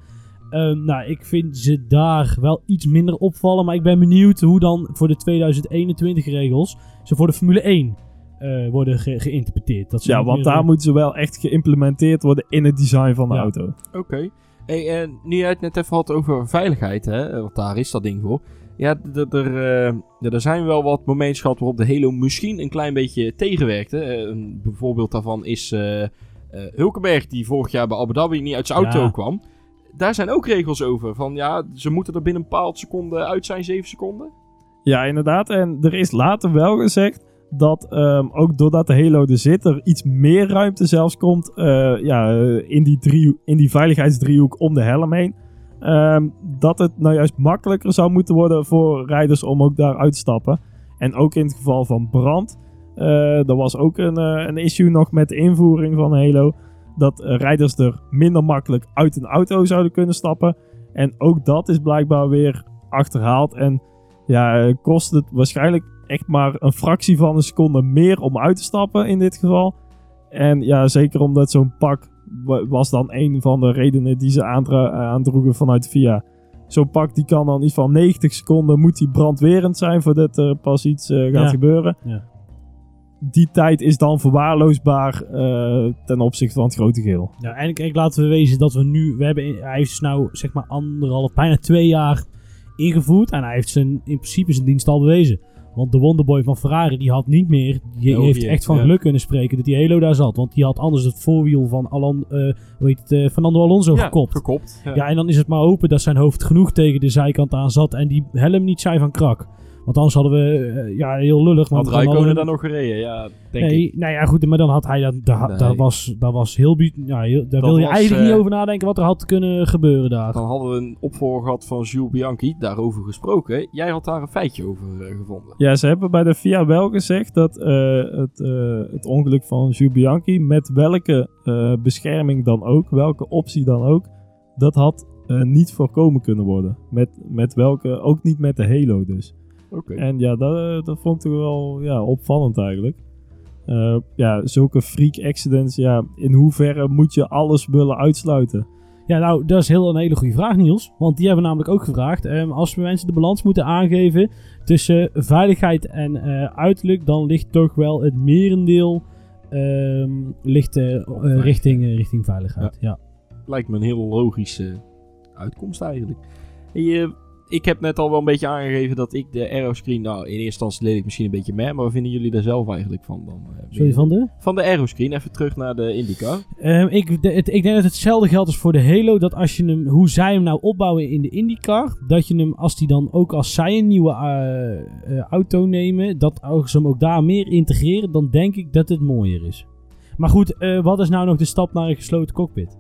Ehm, nou, ik vind ze daar wel iets minder opvallen, maar ik ben benieuwd hoe dan voor de 2021 regels ze voor de Formule 1 eh, worden ge- geïnterpreteerd. Dat ze Ja, want meer, daar eh, moeten ze wel echt geïmplementeerd worden in het design van de Ja. auto. Oké. Hey, en nu jij het net even had over veiligheid, hè, want daar is dat ding voor. Ja, er, eh, ja, er zijn wel wat momenten gehad waarop de Halo misschien een klein beetje tegenwerkte. Eh, een voorbeeld daarvan is eh, eh, Hulkenberg, die vorig jaar bij Abu Dhabi niet uit zijn auto Ja. kwam. Daar zijn ook regels over. Van ja, ze moeten er binnen een bepaald seconde uit zijn, 7 seconden. Ja, inderdaad. En er is later wel gezegd dat ehm, ook doordat de Halo er zit, er iets meer ruimte zelfs komt eh, ja, in, die driehoek, in die veiligheidsdriehoek om de helm heen. Ehm, dat het nou juist makkelijker zou moeten worden voor rijders om ook daar uit te stappen. En ook in het geval van brand. eh er was ook een, eh, een issue nog met de invoering van Halo. Dat eh, rijders er minder makkelijk uit een auto zouden kunnen stappen. En ook dat is blijkbaar weer achterhaald. En ja, eh, kost het waarschijnlijk echt maar een fractie van een seconde meer om uit te stappen in dit geval. En ja, zeker omdat zo'n pak wa- was dan een van de redenen die ze aandra- aandroegen vanuit VIA. Zo'n pak die kan dan iets van 90 seconden moet die brandwerend zijn voordat er pas iets eh, gaat Ja. gebeuren. Ja. Die tijd is dan verwaarloosbaar eh, ten opzichte van het grote geheel. Ja, en kijk, laten we wezen dat we nu... We hebben, hij heeft dus nou zeg maar anderhalf, bijna twee jaar ingevoerd. En hij heeft zijn, in principe zijn dienst al bewezen. Want de Wonderboy van Ferrari, die had niet meer... Die heeft echt van ja. geluk kunnen spreken dat die Halo daar zat. Want die had anders het voorwiel van eh, hoe heet het, eh, Fernando Alonso gekopt. gekopt. Ja. Ja, en dan is het maar hopen dat zijn hoofd genoeg tegen de zijkant aan zat en die helm niet zei van krak. Want anders hadden we, eh, ja, heel lullig. Want Had dan Rijkonen hadden daar we- nog gereden? Ja, denk nee, ik. nou ja, goed, maar dan had hij dat, dat, Nee. dat, was, dat was heel, ja, heel daar Dat wil je was, eigenlijk eh, niet over nadenken wat er had kunnen gebeuren daar. Dan hadden we een opvolger gehad van Jules Bianchi, daarover gesproken. Jij had daar een feitje over eh, gevonden. Ja, ze hebben bij de FIA wel gezegd dat eh, het, eh, het ongeluk van Jules Bianchi, met welke eh, bescherming dan ook, welke optie dan ook, dat had eh, niet voorkomen kunnen worden. Met, met welke, ook niet met de Halo dus. Oké. En ja, dat, eh, dat vond ik toch wel ja, opvallend eigenlijk. Eh, ja, zulke freak accidents, ja, in hoeverre moet je alles willen uitsluiten? Ja, nou, dat is heel een hele goede vraag, Niels. Want die hebben we namelijk ook gevraagd. Ehm, als we mensen de balans moeten aangeven tussen veiligheid en eh, uiterlijk, dan ligt toch wel het merendeel ehm, ligt, richting, richting veiligheid. Ja. Lijkt me een heel logische uitkomst eigenlijk. Hey, eh, ik heb net al wel een beetje aangegeven dat ik de aeroscreen, nou in eerste instantie leed ik misschien een beetje mee, maar wat vinden jullie daar zelf eigenlijk van dan? eh, Sorry, van de? Van de aeroscreen, even terug naar de IndyCar. Ehm, ik, de- het- ik denk dat hetzelfde geldt als voor de Halo. Dat als je hem, hoe zij hem nou opbouwen in de IndyCar. Dat je hem, als die dan ook als zij een nieuwe eh, eh, auto nemen. Dat ze hem ook daar meer integreren. Dan denk ik dat het mooier is. Maar goed, eh, wat is nou nog de stap naar een gesloten cockpit?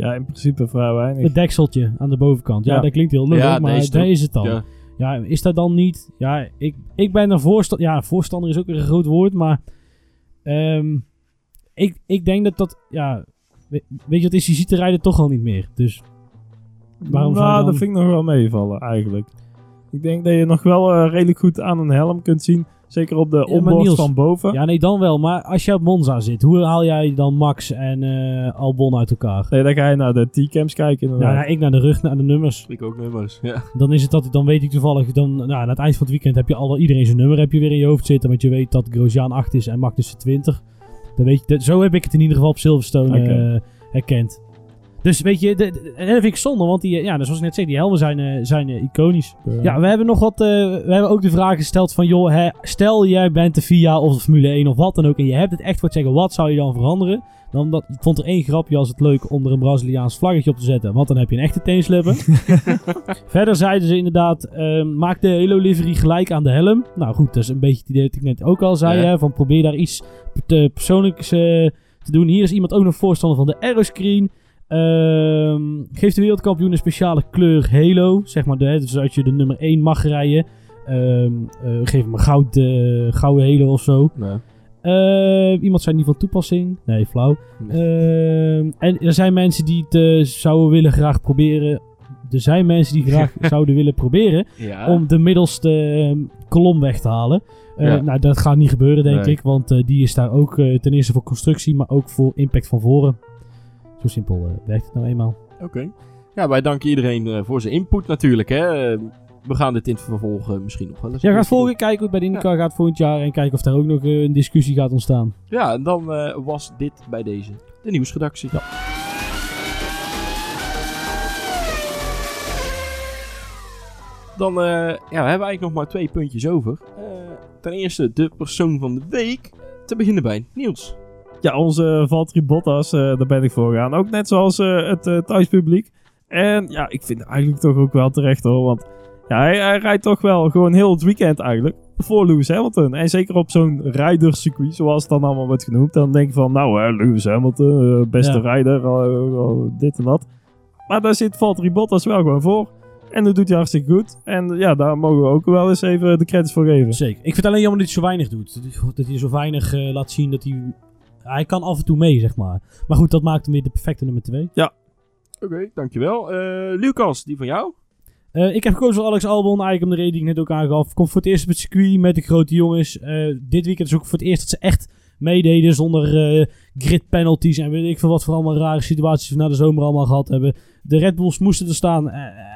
Ja, in principe vrij weinig. Het dekseltje aan de bovenkant. Ja, Ja. dat klinkt heel leuk, Ja, maar deze daar is het dan. Ja. Ja. is dat dan niet... Ja, ik, ik ben er voorstander... Ja, voorstander is ook weer een groot woord, maar... ehm, ik, ik denk dat dat... Ja, weet, weet je wat is? Je ziet de rijden toch al niet meer. Dus waarom nou, dan- dat vind ik nog wel meevallen, eigenlijk. Ik denk dat je nog wel eh, redelijk goed aan een helm kunt zien. Zeker op de Niels- van boven. Ja, nee, dan wel. Maar als je op Monza zit, hoe haal jij dan Max en eh, Albon uit elkaar? Nee, dan ga je naar de T-cams kijken Ja, nou, ik naar de rug, naar de nummers. Ik ook nummers, ja. Dan is het dat, dan weet ik toevallig, dan, nou, aan het eind van het weekend heb je alle, iedereen zijn nummer heb je weer in je hoofd zitten. Want je weet dat Grosjean 8 is en Magnus 20. Dan weet je, dat- zo heb ik het in ieder geval op Silverstone Oké. eh, herkend. Dus weet je, de, de- en dat vind ik zonde, want die, eh, ja, zoals ik net zei, die helmen zijn, eh, zijn eh, iconisch. Ja, we hebben nog wat, we hebben ook de vraag gesteld van, joh, hè, stel jij bent de FIA of de Formule 1 of wat dan ook en je hebt het echt voor te zeggen, wat zou je dan veranderen? Dan dat, vond er één grapje als het leuk om er een Braziliaans vlaggetje op te zetten, want dan heb je een echte teenslippen. Verder zeiden ze inderdaad, ehm, maak de Halo livery gelijk aan de helm. Nou goed, dat is een beetje het idee dat ik net ook al zei, Ja. hè, van probeer daar iets persoonlijks te doen. Hier is iemand ook nog voorstander van de aeroscreen. Ehm geef de wereldkampioen een speciale kleur Halo. Zeg maar, de, dus als je de nummer 1 mag rijden. ehm, eh, geef hem een goud, eh, gouden Halo of zo. Nee. Eh, iemand zei niet van toepassing. Nee, flauw. Nee. Ehm, en er zijn mensen die het eh, zouden willen graag proberen. Er zijn mensen die graag zouden willen proberen Ja. om de middelste ehm, kolom weg te halen. Ja. Nou, dat gaat niet gebeuren, denk Nee. ik. Want die is daar ook ten eerste voor constructie, maar ook voor impact van voren. Zo simpel eh, werkt het nou eenmaal. Oké. Ja, wij danken iedereen eh, voor zijn input natuurlijk. Hè. We gaan dit in het vervolg eh, misschien nog wel eens. Ja, gaat volgen, kijken hoe het bij de IndyCar gaat volgend jaar. En kijken of daar ook nog een discussie gaat ontstaan. Ja, en dan was dit bij deze de nieuwsredactie. Ja. Dan ja, we hebben eigenlijk nog maar twee puntjes over. Ten eerste de persoon van de week. Te beginnen bij Niels. Ja, onze Valtteri Bottas, eh, daar ben ik voor gegaan. Ook net zoals eh, het eh, thuispubliek. En ja, ik vind het eigenlijk toch ook wel terecht hoor. Want ja, hij, hij rijdt toch wel gewoon heel het weekend eigenlijk voor Lewis Hamilton. En zeker op zo'n rijderscircuit, zoals het dan allemaal wordt genoemd. Dan denk je van, nou hè, Lewis Hamilton, beste Ja. rijder, dit en dat. Maar daar zit Valtteri Bottas wel gewoon voor. En dat doet hij hartstikke goed. En ja, daar mogen we ook wel eens even de credits voor geven. Zeker. Ik vind het alleen jammer dat hij zo weinig doet. Dat hij- zo weinig laat zien dat hij... Hij kan af en toe mee, zeg maar. Maar goed, dat maakt hem weer de perfecte nummer 2. Oké, dankjewel. Eh Lucas, die van jou? Eh, ik heb gekozen voor Alex Albon, eigenlijk om de reden die ik net ook aangaf. Komt voor het eerst op het circuit met de grote jongens. Eh, dit weekend is ook voor het eerst dat ze echt meededen zonder eh, grid penalties en weet ik veel wat voor allemaal rare situaties we na de zomer allemaal gehad hebben. De Red Bulls moesten er staan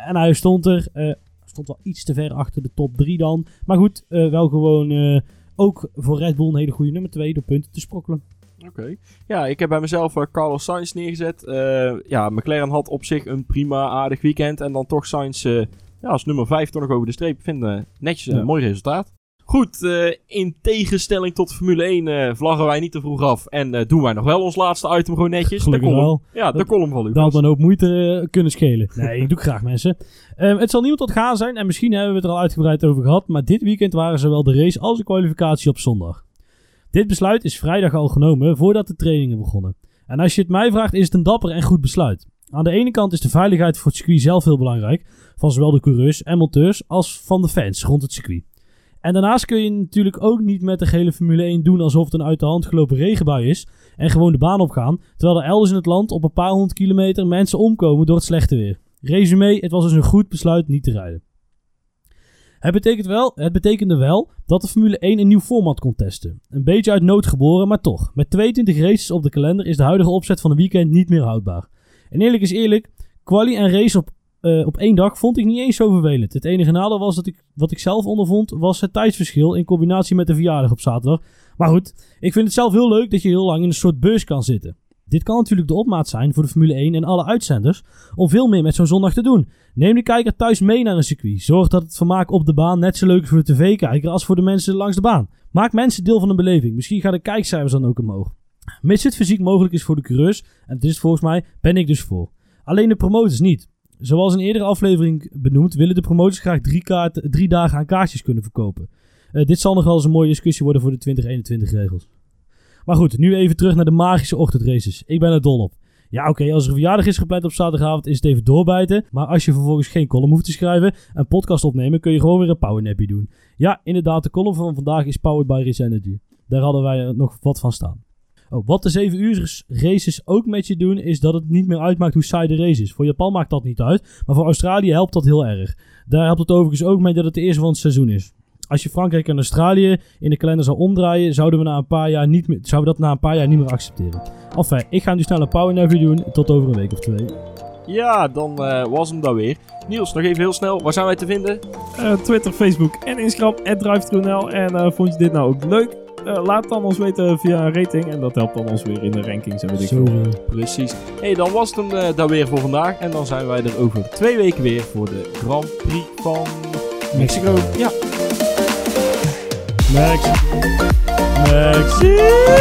en hij stond er. Eh, stond wel iets te ver achter de top 3 dan. Maar goed, eh, wel gewoon eh, ook voor Red Bull een hele goede nummer 2 door punten te sprokkelen. Oké. Ja, ik heb bij mezelf eh, Carlos Sainz neergezet. Eh, ja, McLaren had op zich een prima, aardig weekend. En dan toch Sainz eh, ja, als nummer 5 toch nog over de streep. Ik vind eh, netjes een Ja. mooi resultaat. Goed, in tegenstelling tot Formule 1 eh, vlaggen wij niet te vroeg af. En doen wij nog wel ons laatste item gewoon netjes. Gelukkig de column. wel. Ja, de Dat- column van Dat Lucas. had een hoop moeite kunnen schelen. Nee, ik doe het graag mensen. Ehm, het zal niemand tot gaan zijn en misschien hebben we het er al uitgebreid over gehad. Maar dit weekend waren zowel de race als de kwalificatie op zondag. Dit besluit is vrijdag al genomen voordat de trainingen begonnen. En als je het mij vraagt is het een dapper en goed besluit. Aan de ene kant is de veiligheid voor het circuit zelf heel belangrijk. Van zowel de coureurs en monteurs als van de fans rond het circuit. En daarnaast kun je natuurlijk ook niet met de gele Formule 1 doen alsof het een uit de hand gelopen regenbui is. En gewoon de baan opgaan. Terwijl er elders in het land op een paar honderd kilometer mensen omkomen door het slechte weer. Resume, het was dus een goed besluit niet te rijden. Het, betekent wel, het betekende wel dat de Formule 1 een nieuw format kon testen. Een beetje uit nood geboren, maar toch. Met 22 races op de kalender is de huidige opzet van een weekend niet meer houdbaar. En eerlijk is eerlijk, quali en race op, eh, op één dag vond ik niet eens zo vervelend. Het enige nadeel was dat ik, wat ik zelf ondervond, was het tijdsverschil in combinatie met de verjaardag op zaterdag. Maar goed, ik vind het zelf heel leuk dat je heel lang in een soort beurs kan zitten. Dit kan natuurlijk de opmaat zijn voor de Formule 1 en alle uitzenders om veel meer met zo'n zondag te doen. Neem de kijker thuis mee naar een circuit. Zorg dat het vermaak op de baan net zo leuk is voor de tv-kijker als voor de mensen langs de baan. Maak mensen deel van een beleving. Misschien gaan de kijkcijfers dan ook omhoog. Mits het fysiek mogelijk is voor de coureurs, en het is volgens mij, ben ik dus voor. Alleen de promotors niet. Zoals in een eerdere aflevering benoemd, willen de promotors graag drie, kaart, drie dagen aan kaartjes kunnen verkopen. Eh, dit zal nog wel eens een mooie discussie worden voor de 2021 regels. Maar goed, nu even terug naar de magische ochtendraces. Ik ben er dol op. Ja, oké, als er een verjaardag is gepland op zaterdagavond, is het even doorbijten. Maar als je vervolgens geen column hoeft te schrijven en podcast opnemen, kun je gewoon weer een powernappy doen. Ja, inderdaad, de column van vandaag is powered by Race Energy. Daar hadden wij nog wat van staan. Oh, wat de 7 uur races ook met je doen, is dat het niet meer uitmaakt hoe saai de race is. Voor Japan maakt dat niet uit, maar voor Australië helpt dat heel erg. Daar helpt het overigens ook mee dat het de eerste van het seizoen is. Als je Frankrijk en Australië in de kalender zou omdraaien, zouden we, na een paar jaar niet meer, zouden we dat na een paar jaar niet meer accepteren. Enfin, ik ga nu snel een power navy doen. Tot over een week of twee. Ja, dan eh, was hem daar weer. Niels, nog even heel snel. Waar zijn wij te vinden? Eh, Twitter, Facebook en Instagram, @drive2nl. En eh, vond je dit nou ook leuk? Eh, laat dan ons weten via een rating. En dat helpt dan ons weer in de rankings en weet ik veel. Precies. hey, dan was het hem eh, daar weer voor vandaag. En dan zijn wij er over twee weken weer voor de Grand Prix van Mexico. Ja. Mexico. Mexico.